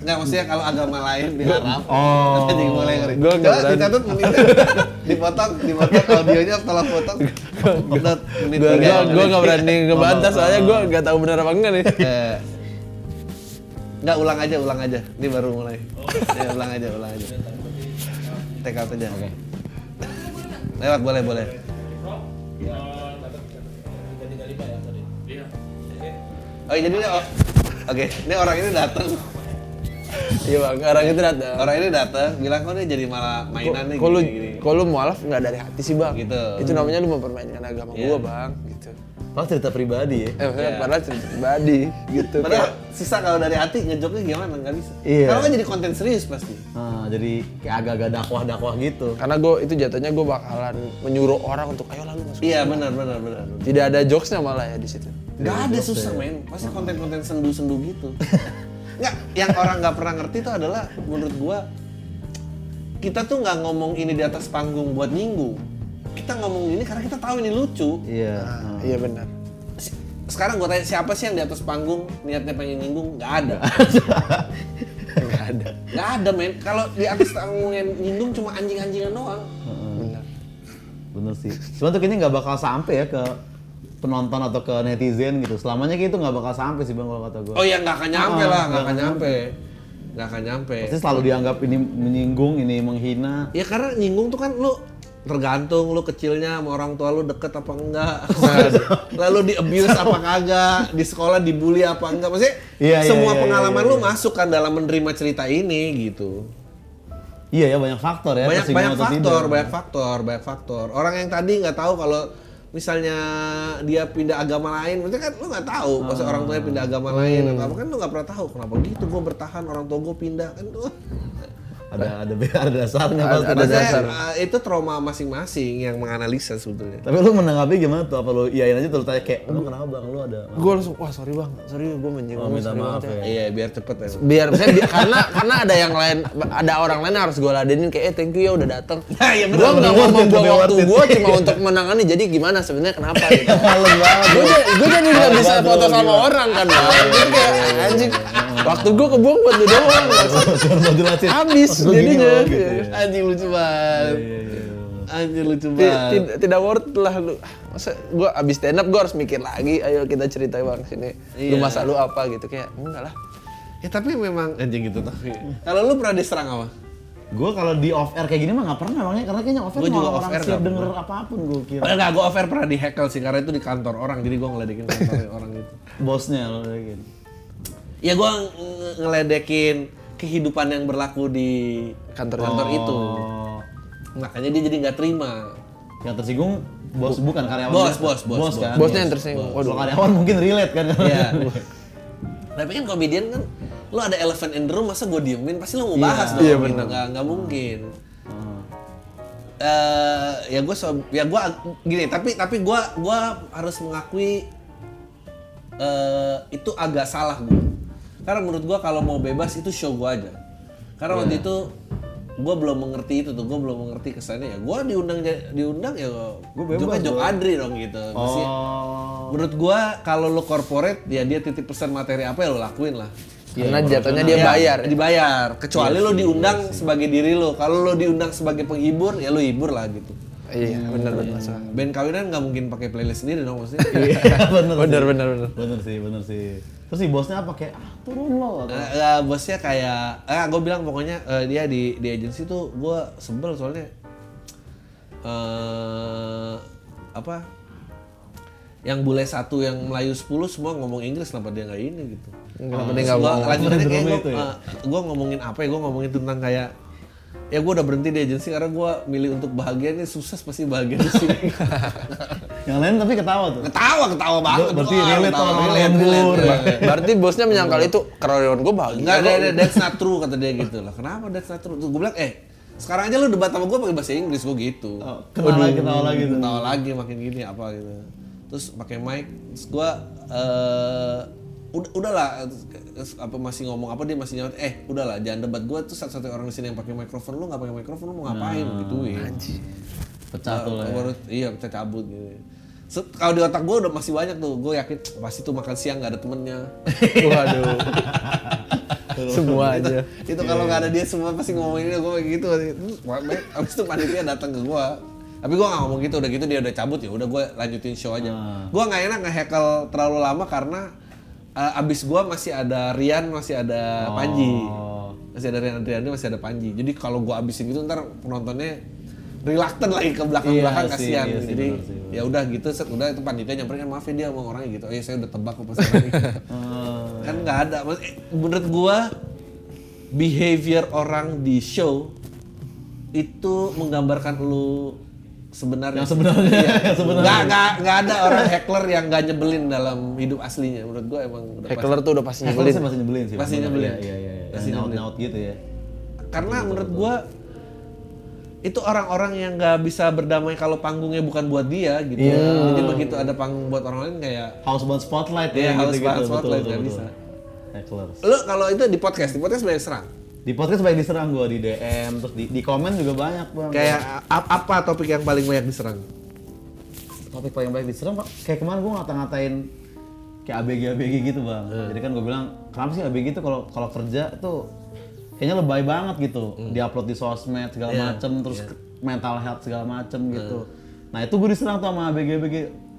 Enggak maksudnya kalau agama lain di Arab. Oh. Jadi mulai ngeri. Gua Coba berani. dicatat menitnya. dipotong, dipotong audionya tolong potong. Upload menit Gua gua, gua nggak berani ngebantah soalnya gua nggak tahu benar apa enggak nih. Enggak ulang aja, ulang aja. Ini baru mulai. Ya, ulang aja, ulang aja. Take out aja. Oke. Lewat boleh, boleh. Oh, jadi ini oh, Oke, ini orang ini datang. Iya bang, orang itu datang. Orang ini datang bilang kok ini jadi malah mainan nih Kok gini, kok lu mualaf nggak dari hati sih bang? Gitu. Itu namanya lu mempermainkan agama Iya. gua bang, gitu. Padahal cerita pribadi ya. Eh, maksudnya Iya. padahal cerita pribadi, gitu. Padahal sisa kalau dari hati ngejoknya gimana nggak bisa. Iya. Kalau kan jadi konten serius pasti. Nah, jadi kayak agak-agak dakwah-dakwah gitu. Karena gue itu jatuhnya gue bakalan menyuruh orang untuk ayo lalu masuk. Iya benar benar benar. Tidak ada jokesnya malah ya di situ. Gak ada susah men, pasti konten-konten sendu-sendu gitu. Nggak, yang orang nggak pernah ngerti itu adalah menurut gua kita tuh nggak ngomong ini di atas panggung buat nyinggung. Kita ngomong ini karena kita tahu ini lucu. Iya. Nah, Iya benar. Sekarang gua tanya siapa sih yang di atas panggung niatnya pengen nyinggung? Nggak ada. Enggak ada. Nggak ada men. Kalau di atas panggung yang nyinggung cuma anjing-anjingan doang. Benar. Bener sih. Cuma tuh kayaknya nggak bakal sampai ya ke penonton atau ke netizen gitu. Selamanya kayak itu nggak bakal sampai sih bang kalau kata gue. Oh ya nggak akan nyampe Ah, lah, nggak akan nyampe. Nggak akan nyampe. Pasti selalu dianggap ini menyinggung, ini menghina. Ya karena nyinggung tuh kan lu tergantung lu kecilnya sama orang tua lu deket apa enggak. Lalu di abuse apa kagak, di sekolah dibully apa enggak. Maksudnya Iya, iya, semua iya, pengalaman iya, lu iya. masuk kan dalam menerima cerita ini gitu. Iya ya banyak faktor ya. banyak banyak faktor, tidak. banyak faktor, banyak faktor. Orang yang tadi nggak tahu kalau misalnya dia pindah agama lain, maksudnya kan lu nggak tahu pas Ah. orang tuanya pindah agama lain Hmm. atau apa kan lu nggak pernah tahu kenapa gitu gue bertahan orang tua gue pindah kan tuh. Ada ada ada dasarnya Ada- pasti. ada Maksudnya, dasar. uh, itu trauma masing-masing yang menganalisa sebetulnya. Tapi lu menanggapi gimana tuh? Apa lu iyain aja terus tanya kayak, lu kenapa bang? Lu ada Gue langsung wah sorry bang, sorry gue menyinggung. Oh, minta maaf banget ya. Iya, biar cepet ya. Biar saya biar, karena karena ada yang lain ada orang lain harus gue ladenin kayak eh thank you ya udah datang. Nah, iya gue nggak mau membuang lebih waktu gue cuma untuk menangani jadi gimana sebenarnya kenapa gitu. Gue jadi gue jadi nggak bisa foto sama orang kan bang. Kayak anjing waktu gue kebuang buat lu doang. Habis jadinya. oh, gitu ya. Anjing lucu banget. Iya, iya, iya. Anjing lucu banget. ti- tidak worth lah lu. Masa gue abis stand up gue harus mikir lagi, ayo kita cerita bang sini. Lu Iya. masa lu apa gitu kayak enggak lah. Ya tapi memang anjing gitu tapi. Kalau lu pernah diserang apa? Gue kalau di off air kayak gini mah nggak pernah makanya karena kayaknya off air Gua juga off orang air siap denger apa pun gue kira. Enggak, gue offer pernah di hackle sih karena itu di kantor orang, jadi gue ngeledekin kantor orang itu. Bosnya lo gitu. Ya gue ngeledekin kehidupan yang berlaku di kantor-kantor itu. Oh. Makanya dia jadi nggak terima. Yang tersinggung bos bukan karyawan. Bos, bos, bos, bos, bos. kan. Bosnya yang tersinggung. Kalau karyawan mungkin relate kan. Iya. Tapi kan komedian kan, lu ada elephant in the room, masa gue diemin, pasti lu mau bahas dong. Iya, gitu. benar. Nggak, nggak mungkin. Hmm. eh ya gue ya gue gini tapi tapi gue gua harus mengakui eh itu agak salah gue karena menurut gue kalau mau bebas itu show gue aja karena waktu itu gue belum mengerti itu tuh gue belum mengerti kesannya ya gue diundang diundang ya gue bebas, jok gua. Adri dong gitu Mesti- Oh. menurut gue kalau lo corporate ya dia titip pesan materi apa ya lo lakuin lah Karena jatuhnya dia Ya, bayar. dibayar kecuali lo diundang sebagai diri lo kalau lo diundang sebagai penghibur ya lo hibur lah gitu Iya, benar benar masalah. band kawinan nggak mungkin pakai playlist sendiri dong maksudnya Iya, Benar sih. benar benar. Bener sih, bener sih. Terus si bosnya apa kayak ah turun lo. Eh, eh, bosnya kayak eh gue bilang pokoknya eh, dia di di agensi tuh gue sebel soalnya eh apa yang bule satu yang Melayu 10 semua ngomong Inggris kenapa dia nggak ini gitu Kenapa dia nggak ngomong? lanjutannya kayak itu ya? gua ngomongin apa ya gua ngomongin tentang kayak ya gue udah berhenti di agensi karena gua milih untuk bahagia ini susah pasti bahagia di sini Yang lain tapi ketawa tuh. ketawa ketawa banget Berarti Wah, relate sama orang relate, lembur. relate, relate. Berarti bosnya menyangkal itu karyawan gue bahagia. Enggak, ada, ada, that's not true kata dia gitu lah. Kenapa that's not true? Gue bilang, eh sekarang aja lu debat sama gue pakai bahasa Inggris gue gitu. Oh, Ketawa lagi, ketawa lagi tuh. Ketawa lagi makin gini apa gitu. Terus pakai mic, terus gue eh udah udahlah apa masih ngomong apa dia masih nyaut eh udahlah jangan debat gue tuh satu-satunya orang di sini yang pakai mikrofon lu nggak pakai mikrofon lu mau ngapain gituin Pecah tuh lah ya. iya kita cabut gitu. Se- kalau di otak gue udah masih banyak tuh gue yakin pasti tuh makan siang nggak ada temennya. Waduh. Semua aja. itu kalau nggak ada dia semua pasti ngomongin gue kayak gitu. Abis itu panitia datang ke gue tapi gue nggak ngomong gitu udah gitu dia udah cabut ya udah gue lanjutin show aja. Gue nggak enak nge-heckle terlalu lama karena eh, abis gue masih ada Rian masih ada Panji. Oh. masih ada Rian Adriani masih ada Panji. Jadi kalau gue abisin gitu ntar penontonnya reluctant lagi ke belakang belakang Iya sih, kasihan iya jadi ya udah gitu set udah itu panitia nyamperin kan maaf ya dia sama orangnya gitu oh iya saya udah tebak kok pas orangnya Oh. kan nggak ada eh, menurut gua behavior orang di show itu menggambarkan lu sebenarnya Yang sebenarnya, Iya. yang sebenarnya. nggak nggak nggak ada orang heckler yang nggak nyebelin dalam hidup aslinya menurut gua emang udah pasti. Heckler tuh udah pasti nyebelin. sih masih nyebelin sih. Pasti nyebelin. Iya, iya, iya. Pasti Yang nyebelin. nyaut-nyaut gitu ya. karena menurut gua itu orang-orang yang nggak bisa berdamai kalau panggungnya bukan buat dia gitu Iya. jadi begitu ada panggung buat orang lain kayak House Band Spotlight ya House gitu-gitu. Band Betul, Spotlight, betul, nggak bisa. Hecklers. lu kalau itu di podcast di podcast banyak serang Di podcast banyak diserang gua di DM terus di, di komen juga banyak bang. kayak a- apa topik yang paling banyak diserang topik paling baik diserang Pak. kayak kemarin gua ngata-ngatain kayak ABG ABG gitu bang. Jadi kan gua bilang kenapa sih ABG itu kalau kalau kerja tuh kayaknya lebay banget gitu. Diupload di sosmed segala Iya, macem terus mental health segala macem gitu. Nah itu gue diserang tuh sama ABG.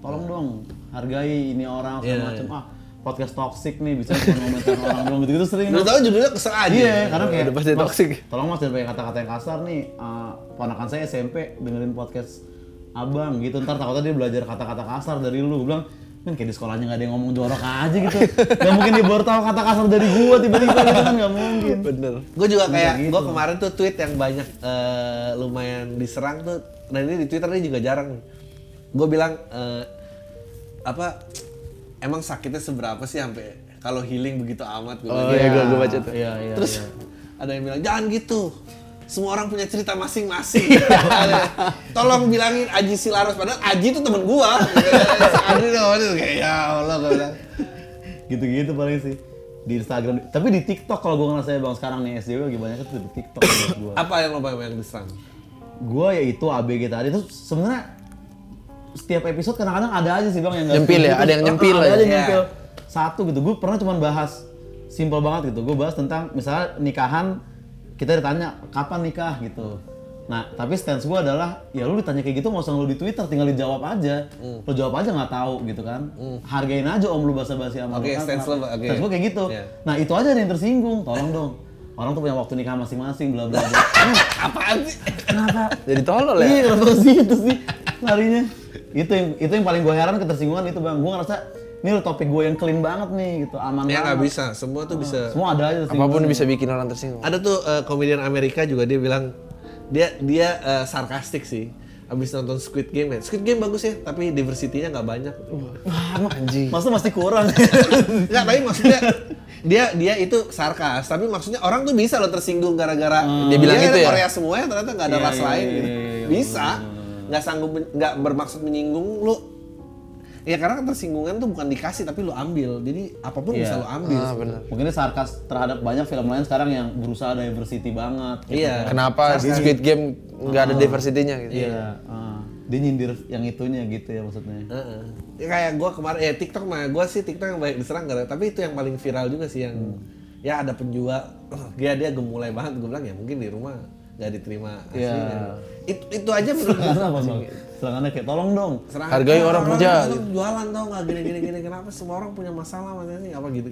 Tolong dong hargai ini orang segala Iya, macem. Ah podcast toxic nih bisa cuma komentar orang dong gitu gitu sering. Lu tahu judulnya kesel aja. Iya, karena kayak udah pasti "Mas, toxic." Tolong mas jangan kata-kata yang kasar nih. Uh, ponakan saya SMP dengerin podcast abang gitu. Ntar takutnya dia belajar kata-kata kasar dari lu. Gue bilang, men kayak di sekolahnya nggak ada yang ngomong jorok aja gitu. gak mungkin dia baru tahu kata kasar dari gua tiba-tiba gitu kan nggak mungkin. Bener. Gue juga kayak gitu. gue kemarin tuh tweet yang banyak eh, lumayan diserang tuh. Dan ini di Twitter ini juga jarang. Gue bilang eh, apa? Emang sakitnya seberapa sih sampai kalau healing begitu amat? Gua Oh iya, gue gue baca tuh. Iya, iya. Terus iya. ada yang bilang jangan gitu. Semua orang punya cerita masing-masing. Tolong bilangin Aji Silaros padahal Aji itu temen gua. Aji tuh kayak ya Allah gua bilang. gitu-gitu paling sih di Instagram tapi di TikTok kalau gua ngerasa bang sekarang nih SJW lagi banyak tuh di TikTok gua Apa yang lo banyak diserang? gue ya itu ABG tadi itu sebenarnya setiap episode kadang-kadang ada aja sih bang yang Nyempil ya? setuju. Ada yang nyempil ah, aja. ada yang Iya. nyempil satu gitu gue pernah cuma bahas simple banget gitu gue bahas tentang misalnya nikahan kita ditanya kapan nikah gitu nah tapi stance gue adalah ya lu ditanya kayak gitu nggak usah lu di Twitter tinggal dijawab aja Hmm. lu jawab aja nggak tahu gitu kan hargain aja om lu basa-basi sama Oke, lu kan stance lu, oke. stance gue kayak gitu Iya. nah itu aja ada yang tersinggung tolong dong orang tuh punya waktu nikah masing-masing bla bla bla Apaan sih? kenapa Jadi tolol ya. Iya, kenapa ke situ sih larinya? Itu yang itu yang paling gue heran ketersinggungan itu bang. Gue ngerasa ini lo topik gue yang clean banget nih gitu, aman Ya nggak bisa, semua tuh bisa. Semua ada aja Apa pun bisa bikin orang tersinggung. Ada tuh eh, komedian Amerika juga dia bilang dia dia eh, sarkastik sih. Abis nonton Squid Game ya. Squid Game bagus ya, tapi diversity-nya nggak banyak. Wah, anjing. Masa masih kurang. Enggak, tapi maksudnya dia dia itu sarkas, tapi maksudnya orang tuh bisa loh tersinggung gara-gara Dia bilang gitu ya? Korea semuanya ternyata nggak ada Iya, ras iya, lain iya, gitu. iya, iya, bisa, nggak sanggup nggak bermaksud menyinggung lu. Ya karena kan tersinggungan tuh bukan dikasih tapi lu ambil. Jadi apa pun Iya. bisa lu ambil. Ah, bener. Mungkin ini sarkas terhadap banyak film lain sekarang yang berusaha diversity banget. gitu. Iya. Kenapa di Squid Game nggak ada diversity-nya gitu? Iya. ah. dia nyindir yang itunya gitu ya maksudnya. Heeh. Ya, kayak gue kemarin ya TikTok mah gue sih TikTok yang banyak diserang gara tapi itu yang paling viral juga sih yang Hmm. ya ada penjual dia dia gemulai banget gue bilang ya mungkin di rumah nggak diterima Iya. aslinya. Itu itu aja menurut apa bang? Serangannya kayak tolong dong. Serangan, Hargai "Ah, orang kerja." itu jualan tau nggak gini gini gini kenapa semua orang punya masalah makanya sih apa gitu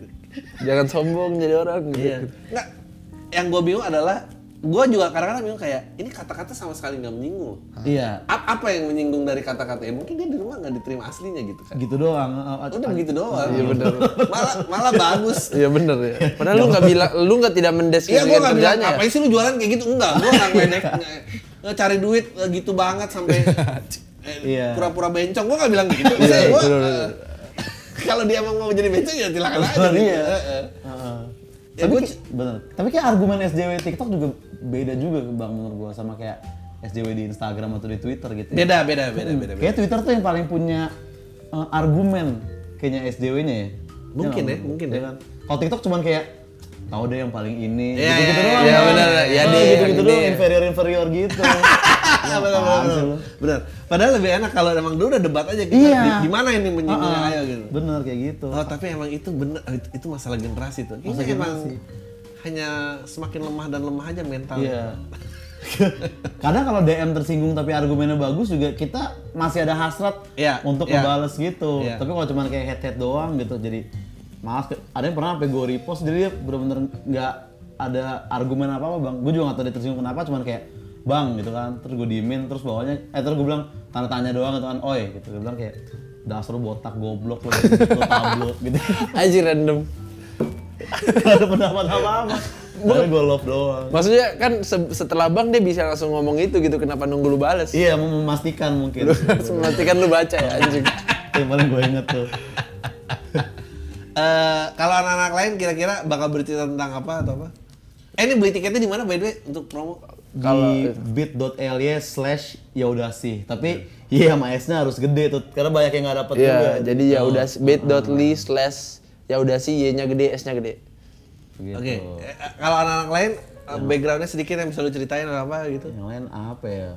Jangan sombong jadi orang gitu. iya nggak yang gue bingung adalah gue juga kadang-kadang bingung kayak ini kata-kata sama sekali nggak menyinggung. Iya. A- apa yang menyinggung dari kata-kata ya? Mungkin dia di rumah nggak diterima aslinya gitu kan. Gitu doang. Uh, uh, Udah begitu doang. Iya benar. malah malah bagus. Iya bener ya. Padahal lu nggak bilang, lu nggak tidak Iya mendeskripsikan gue nggak bilang kerjanya. ya? ngapain sih lu jualan kayak gitu enggak. Gue nggak ngedek nge- nge-cari duit eh, gitu banget sampai eh, Iya. pura-pura bencong. Gue nggak bilang gitu. Iya, eh, kalau dia emang mau jadi bencong ya silakan aja. Bener, gitu. iya. Ya, Tapi ki- bener. Tapi kayak argumen SJW TikTok juga beda juga bang menurut gua sama kayak SJW di Instagram atau di Twitter gitu. ya. Beda beda beda beda. beda. Kayak Twitter tuh yang paling punya uh, argumen kayaknya SJW-nya ya. Mungkin Iya ya, nggak? mungkin ya. kan? Kalau TikTok cuman kayak tahu deh yang paling ini Iya, gitu-gitu iya, doang. iya, Bang. bener, iya Oh, deh, gitu-gitu yang doang gede. inferior inferior gitu. Ah, benar, benar, Apaan sih benar. Benar. Padahal lebih enak kalau emang dulu udah debat aja kita Iya. di, di mana ini menyinggungnya Heeh. ayo gitu. Bener kayak gitu. Oh tapi emang itu bener itu, masalah generasi tuh. Masalah emang generasi. hanya semakin lemah dan lemah aja mental. Iya. Kadang kalau DM tersinggung tapi argumennya bagus juga kita masih ada hasrat Iya, untuk iya. ngebales gitu. Iya. Tapi kalau cuma kayak head head doang gitu jadi malas. Ada yang pernah sampai gue repost jadi dia bener-bener nggak ada argumen apa apa bang. Gue juga nggak tahu dia tersinggung kenapa cuman kayak bang gitu kan. Terus gue diemin terus bawahnya eh terus gue bilang tanda tanya doang gitu kan. Oi gitu gue bilang kayak dasar lu botak goblok lu, lu tablo gitu. Aja random. Gak ada pendapat apa-apa. Gue gue love doang. Maksudnya kan se- setelah bang dia bisa langsung ngomong itu gitu, kenapa nunggu lu bales? Iya, mau memastikan mungkin. Berarti kan lu baca ya anjing. yang paling gue inget tuh. Eh, kalau anak-anak lain kira-kira bakal bercerita tentang apa atau apa? Eh ini beli tiketnya di mana by the way untuk promo? Di bit.ly slash ya udah sih tapi iya sama S nya harus gede tuh karena banyak yang nggak dapet juga Iya, jadi ya udah bit.ly slash ya udah sih y-nya gede, s-nya gede. Gitu. Oke. Eh, eh, kalau anak-anak lain eh, backgroundnya sedikit yang bisa lu ceritain atau apa gitu? yang lain apa ya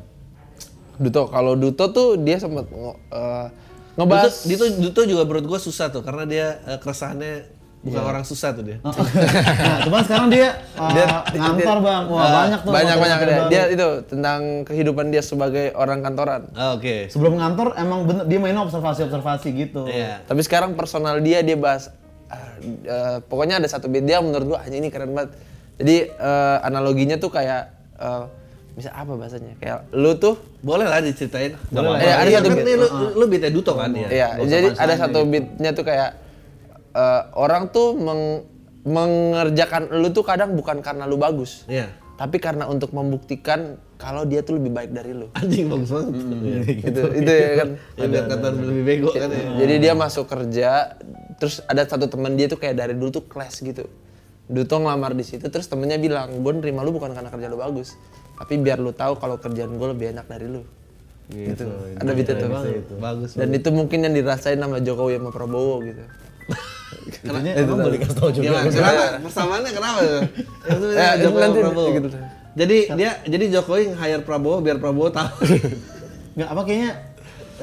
Duto, kalau Duto tuh dia sempat ngo- eh, ngebahas Duto, Duto, Duto juga menurut gua susah tuh karena dia eh, keresahannya bukan orang susah tuh dia. nah cuman sekarang dia, uh, ngantor bang wah banyak tuh banyak banyak dia. baru. dia itu tentang kehidupan dia sebagai orang kantoran. Ah, Oke. sebelum ngantor emang bener dia mainnya observasi observasi gitu Iya. Tapi sekarang personal dia dia bahas ah, eh, pokoknya ada satu bit dia menurut gua "Ah, ini keren banget. Jadi eh, analoginya tuh kayak eh, bisa apa bahasanya? Kayak lu tuh Boleh lah diceritain. Boleh lah. Eh, ada Iya, satu kan ini lu, lu bitnya Duto kan ya? Iya, jadi ada satu bitnya tuh kayak eh, orang tuh meng- mengerjakan lu tuh kadang bukan karena lu bagus, Iya. tapi karena untuk membuktikan kalau dia tuh lebih baik dari lu. Anjing bagus banget. Iya. gitu, itu ya kan. Ya, biar kata lebih bego kan ya. Jadi dia masuk kerja, terus ada satu teman dia tuh kayak dari dulu tuh kelas gitu. Duto ngelamar di situ, terus temennya bilang, gue nerima lu bukan karena kerja lu bagus, tapi biar lu tahu kalau kerjaan gue lebih enak dari lu. Gitu. Ada beat itu. Bagus. Dan itu mungkin yang dirasain sama Jokowi sama Prabowo gitu. Itunya emang boleh kasih tau juga Gimana? Kenapa? Persamaannya kenapa? Itu Eh, itu Jokowi nanti- Prabowo. gitu. Jadi dia jadi Jokowi nge-hire Prabowo biar Prabowo tahu. nggak apa kayaknya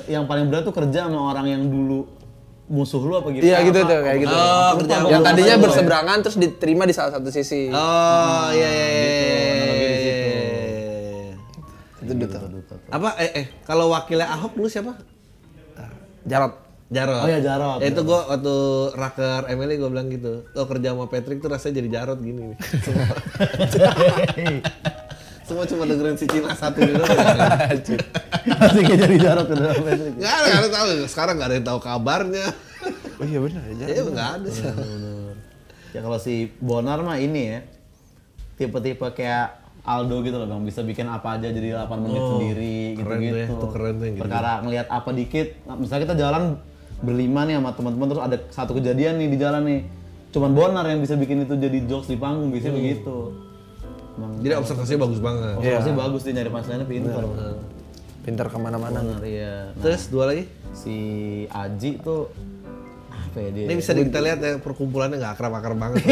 yang paling berat tuh kerja sama orang yang dulu musuh lu apa gitu Iya gitu tuh kayak gitu. Oh, kerja yang tadinya berseberangan terus diterima di salah satu sisi. Oh, iya iya iya. analogi di situ. Itu Duto. Apa eh eh kalau wakilnya Ahok dulu siapa? Jarot. Jarot. Oh iya, Jarot. Ya, itu gua waktu raker Emily gua bilang gitu. Lo kerja sama Patrick tuh rasanya jadi Jarot gini nih. Semua, cuma dengerin si Cina satu gitu. Masih kayak jadi jarot ke dalam Patrick. Nggak ada, nggak ada tahu. Sekarang nggak ada yang tahu kabarnya. Oh iya benar ya. Ya nggak ada sih. Ya kalau si Bonar mah ini ya tipe-tipe kayak Aldo gitu loh bang bisa bikin apa aja jadi 8 menit sendiri keren tuh ya, gitu-gitu. tuh keren tuh gitu. Perkara ngelihat apa dikit, nah, misalnya kita jalan berlima nih sama teman-teman terus ada satu kejadian nih di jalan nih. Cuman Bonar yang bisa bikin itu jadi jokes di panggung biasanya begitu. Emang Jadi observasinya bagus banget. observasi bagus dia nyari punchline-nya pintar. Pintar ke mana-mana. Benar iya. Nah, Terus dua lagi. si Aji tuh apa ya dia? Ini bisa kita lihat ya perkumpulannya nggak akrab-akrab banget.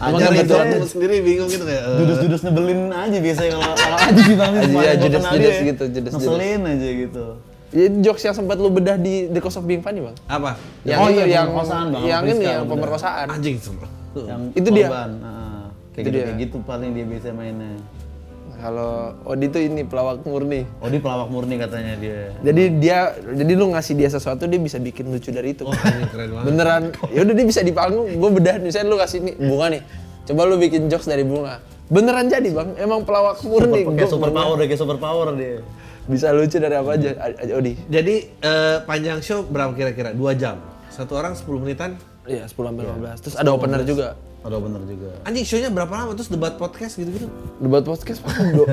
Aja Aja gitu itu aku sendiri bingung gitu kayak. eh, Judus-judus nyebelin aja biasanya kalau kalau Aji sih bang Aji, ya, gua judes- kenal judes dia, gitu, judes- ngeselin aja gitu. Ya, jokes yang sempat lu bedah di The Cost of Being Funny bang. apa? Yang Oh itu iya, yang pemerkosaan, Bang, yang ini yang pemerkosaan. Anjing semua. Yang Itu dia. heeh. kayak Itu gitu, dia. kayak gitu paling dia biasa mainnya. Kalau Odi tuh ini pelawak murni. Oh dia pelawak murni katanya dia. Jadi dia jadi lu ngasih dia sesuatu dia bisa bikin lucu dari itu. Oh, keren banget. Beneran. Ya udah dia bisa di panggung. Gue bedah misalnya lu kasih nih bunga nih. Coba lu bikin jokes dari bunga. Beneran jadi bang, emang pelawak murni. Super, kayak super power deh, kayak super power dia. Bisa lucu dari apa aja, Odi. Jadi eh, panjang show berapa kira-kira? Dua jam. Satu orang 10 menitan. Iya, 10 sampai 15. Terus ada opener juga. Ada bener juga. Anjing show-nya berapa lama? Terus debat podcast gitu-gitu. Debat podcast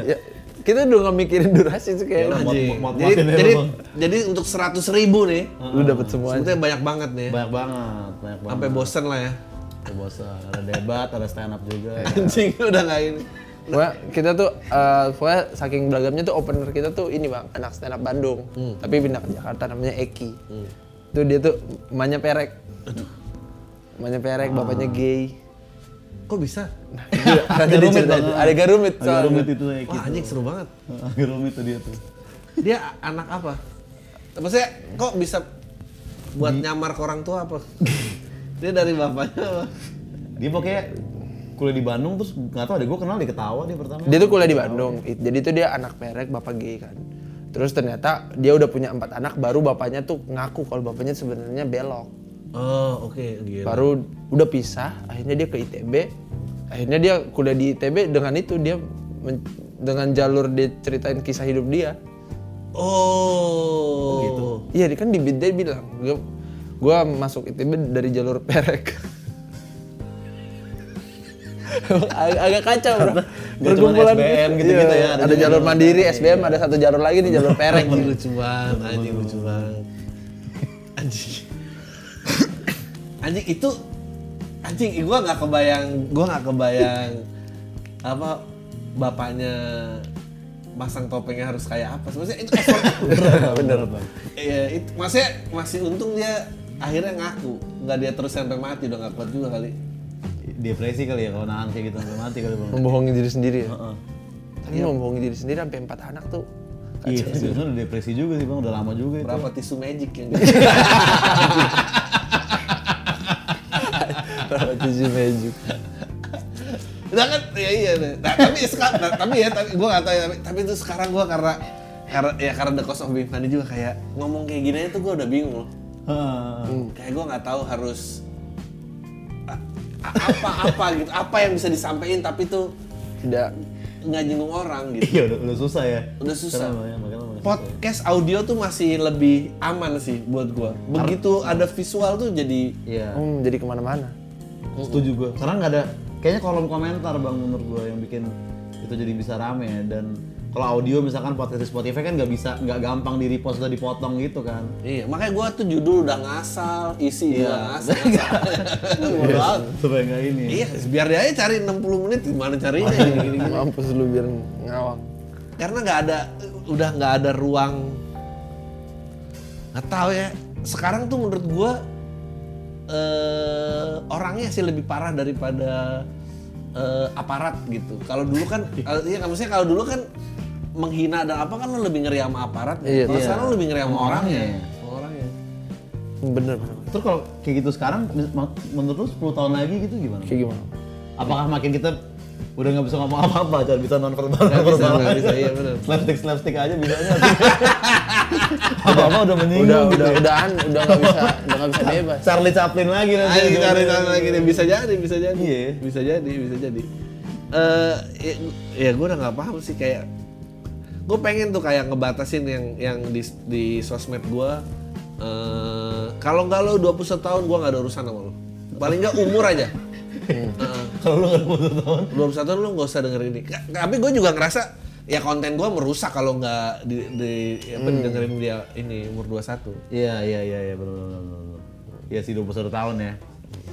ya, kita udah gak mikirin durasi sih kayak Iya, muat- Jadi, ya, jadi, Bang. jadi untuk 100 ribu nih, lu dapet semuanya. sebetulnya banyak banget nih. Banyak banget, banyak banget. Sampai bosen lah ya. Sampai bosan. Ada debat, ada stand up juga. Anjing udah nggak ini. Pokoknya kita tuh, eh, pokoknya saking beragamnya tuh opener kita tuh ini bang, anak stand up Bandung. Tapi pindah ke Jakarta namanya Eki. Tuh dia tuh emaknya perek. Emaknya perek, bapaknya gay. Kok bisa? Ada rumit cerita, banget. ada agak rumit Agak soalnya. rumit itu ya. Wah anjing seru banget. Agak rumit tuh dia tuh. Dia anak apa? Maksudnya kok bisa buat nyamar ke orang tua apa? Dia dari bapaknya apa? Dia pokoknya kuliah di Bandung terus nggak tahu deh gue kenal dia ketawa dia pertama. Dia tuh kuliah di Bandung. It- Jadi tuh dia anak perek, bapak gay kan. Terus ternyata dia udah punya empat anak, baru bapaknya tuh ngaku kalau bapaknya sebenarnya belok. Oh oke gila. Baru udah pisah, akhirnya dia ke ITB. Akhirnya dia kuliah di ITB dengan itu dia dengan jalur dia ceritain kisah hidup dia. Oh gitu. Iya, dia kan di dia bilang, gua masuk ITB dari jalur perek. Agak, agak kacau bro. Cuman SBM gitu-gitu ya, Ada, jalur mandiri, SBM, ada satu jalur lagi di jalur perek. Anjing lucu banget, anjing lucu banget. Anjing. anjing itu anjing gua nggak kebayang, gua nggak kebayang apa bapaknya masang topengnya harus kayak apa. Maksudnya itu effort bener bang. Iya, itu maksudnya masih untung dia akhirnya ngaku, nggak dia terus sampai mati udah nggak kuat juga kali. Depresi kali ya kalau nahan kayak gitu sampai mati kali bang. Membohongi diri sendiri ya. Heeh. Tapi membohongi diri sendiri sampai empat anak tuh. Iya, sebenarnya udah depresi juga sih bang, udah lama juga itu. Berapa tisu magic yang Tujuh magic. Nah kan ya iya deh. Nah, tapi sekarang nah, tapi ya tapi gua nggak tahu ya, tapi, tapi itu sekarang gua karena karena ya karena the cost of being funny juga kayak ngomong kayak gini aja tuh gua udah bingung loh. Heeh. Kayak gua nggak tahu harus a- a- apa apa gitu, apa yang bisa disampaikan tapi tuh Tidak nggak nyinggung orang gitu. Iya udah, udah susah ya. Udah susah. Sekarang, makanya- makanya masih susah. Podcast audio tuh masih lebih aman sih buat gua. Begitu ada visual tuh jadi Iya. hmm, jadi ke mana-mana. Setuju gue. Karena nggak ada, kayaknya kolom komentar bang menurut gue yang bikin itu jadi bisa rame dan kalau audio misalkan podcast di Spotify kan nggak bisa nggak gampang di repost atau dipotong gitu kan. Iya, makanya gua tuh judul udah ngasal, isi juga Iya. ngasal. Bodo amat. Supaya nggak ini. ya. Iya, biar dia aja cari 60 menit gimana carinya gini-gini. Mampus lu biar ngawang. Karena nggak ada udah nggak ada ruang nggak tahu ya. Sekarang tuh menurut gua eh orangnya sih lebih parah daripada eh, aparat gitu. Kalau dulu kan kalau- iya maksudnya kalau dulu kan menghina dan apa kan lo lebih ngeri sama aparat. Iya, Kalau iya. sekarang lo lebih ngeri sama orangnya. orangnya. Sama orangnya. Bener. Terus kalau kayak gitu sekarang, menurut lu 10 tahun lagi gitu gimana? Kayak gimana? Apakah makin kita udah nggak bisa ngomong apa-apa, jangan bisa non verbal, bisa, verbal aja. bisa, iya bener. Slapstick slapstick aja bisanya. apa-apa udah menyinggung Udah gitu. udah ya. udahan udah nggak bisa udah nggak bisa bebas. Charlie Chaplin lagi nanti. Ayo cari cari lagi nih bisa jadi bisa jadi Iya. bisa jadi bisa jadi eh ya, ya gue udah nggak paham sih kayak gue pengen tuh kayak ngebatasin yang yang di di sosmed gue eh kalau nggak lo 21 tahun gue nggak ada urusan sama lo paling nggak umur aja Heeh. Kalau lu nggak mau tahun. 21 tahun lo nggak usah dengerin ini tapi gue juga ngerasa ya konten gue merusak kalau nggak di, di apa, dengerin dia ini umur 21 Iya iya iya iya benar benar benar. benar. Iya sih 21 tahun ya.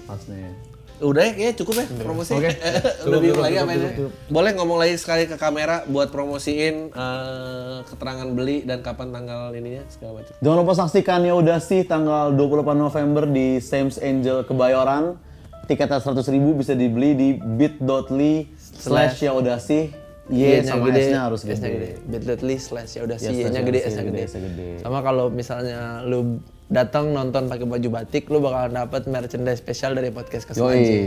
Pasnya. Udah ya, kayaknya cukup ya promosi. Oke. Udah bingung cukup, lagi cukup, apa ini. cukup, Boleh ngomong lagi sekali ke kamera buat promosiin eh, keterangan beli dan kapan tanggal ininya segala macam. Jangan lupa saksikan ya udah sih tanggal 28 November di Sames Angel Kebayoran. Tiketnya 100 ribu bisa dibeli di bit.ly slash ya udah sih. Y sama gede, S-nya harus S-nya gede. bit.ly slash ya udah Ya, sih Y-nya ya gede udah gede. S-nya gede. Sama kalau misalnya lu datang nonton pakai baju batik lu bakal dapat merchandise spesial dari podcast kesengaja.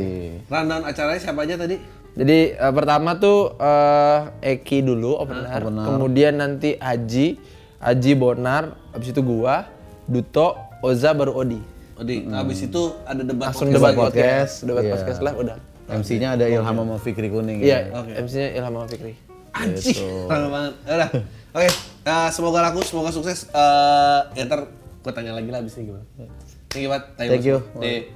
Rundown acaranya siapa aja tadi? Jadi eh, pertama tuh eh, Eki dulu opener, opener. kemudian nanti Aji, Aji Bonar, habis itu gua, Duto, Oza baru Odi. Odi, habis itu ada debat Langsung podcast debat podcast, debat Iya. podcast lah udah. MC-nya ada Ilham sama Fikri Kuning. Iya, ya. MC-nya Ilham sama Fikri. Anjing, lama banget. Udah. Oke, eh, semoga laku, semoga sukses. Eh, ya ntar gue tanya lagi lah abis ini gimana. Thank you, Pat. Thank you. Nih.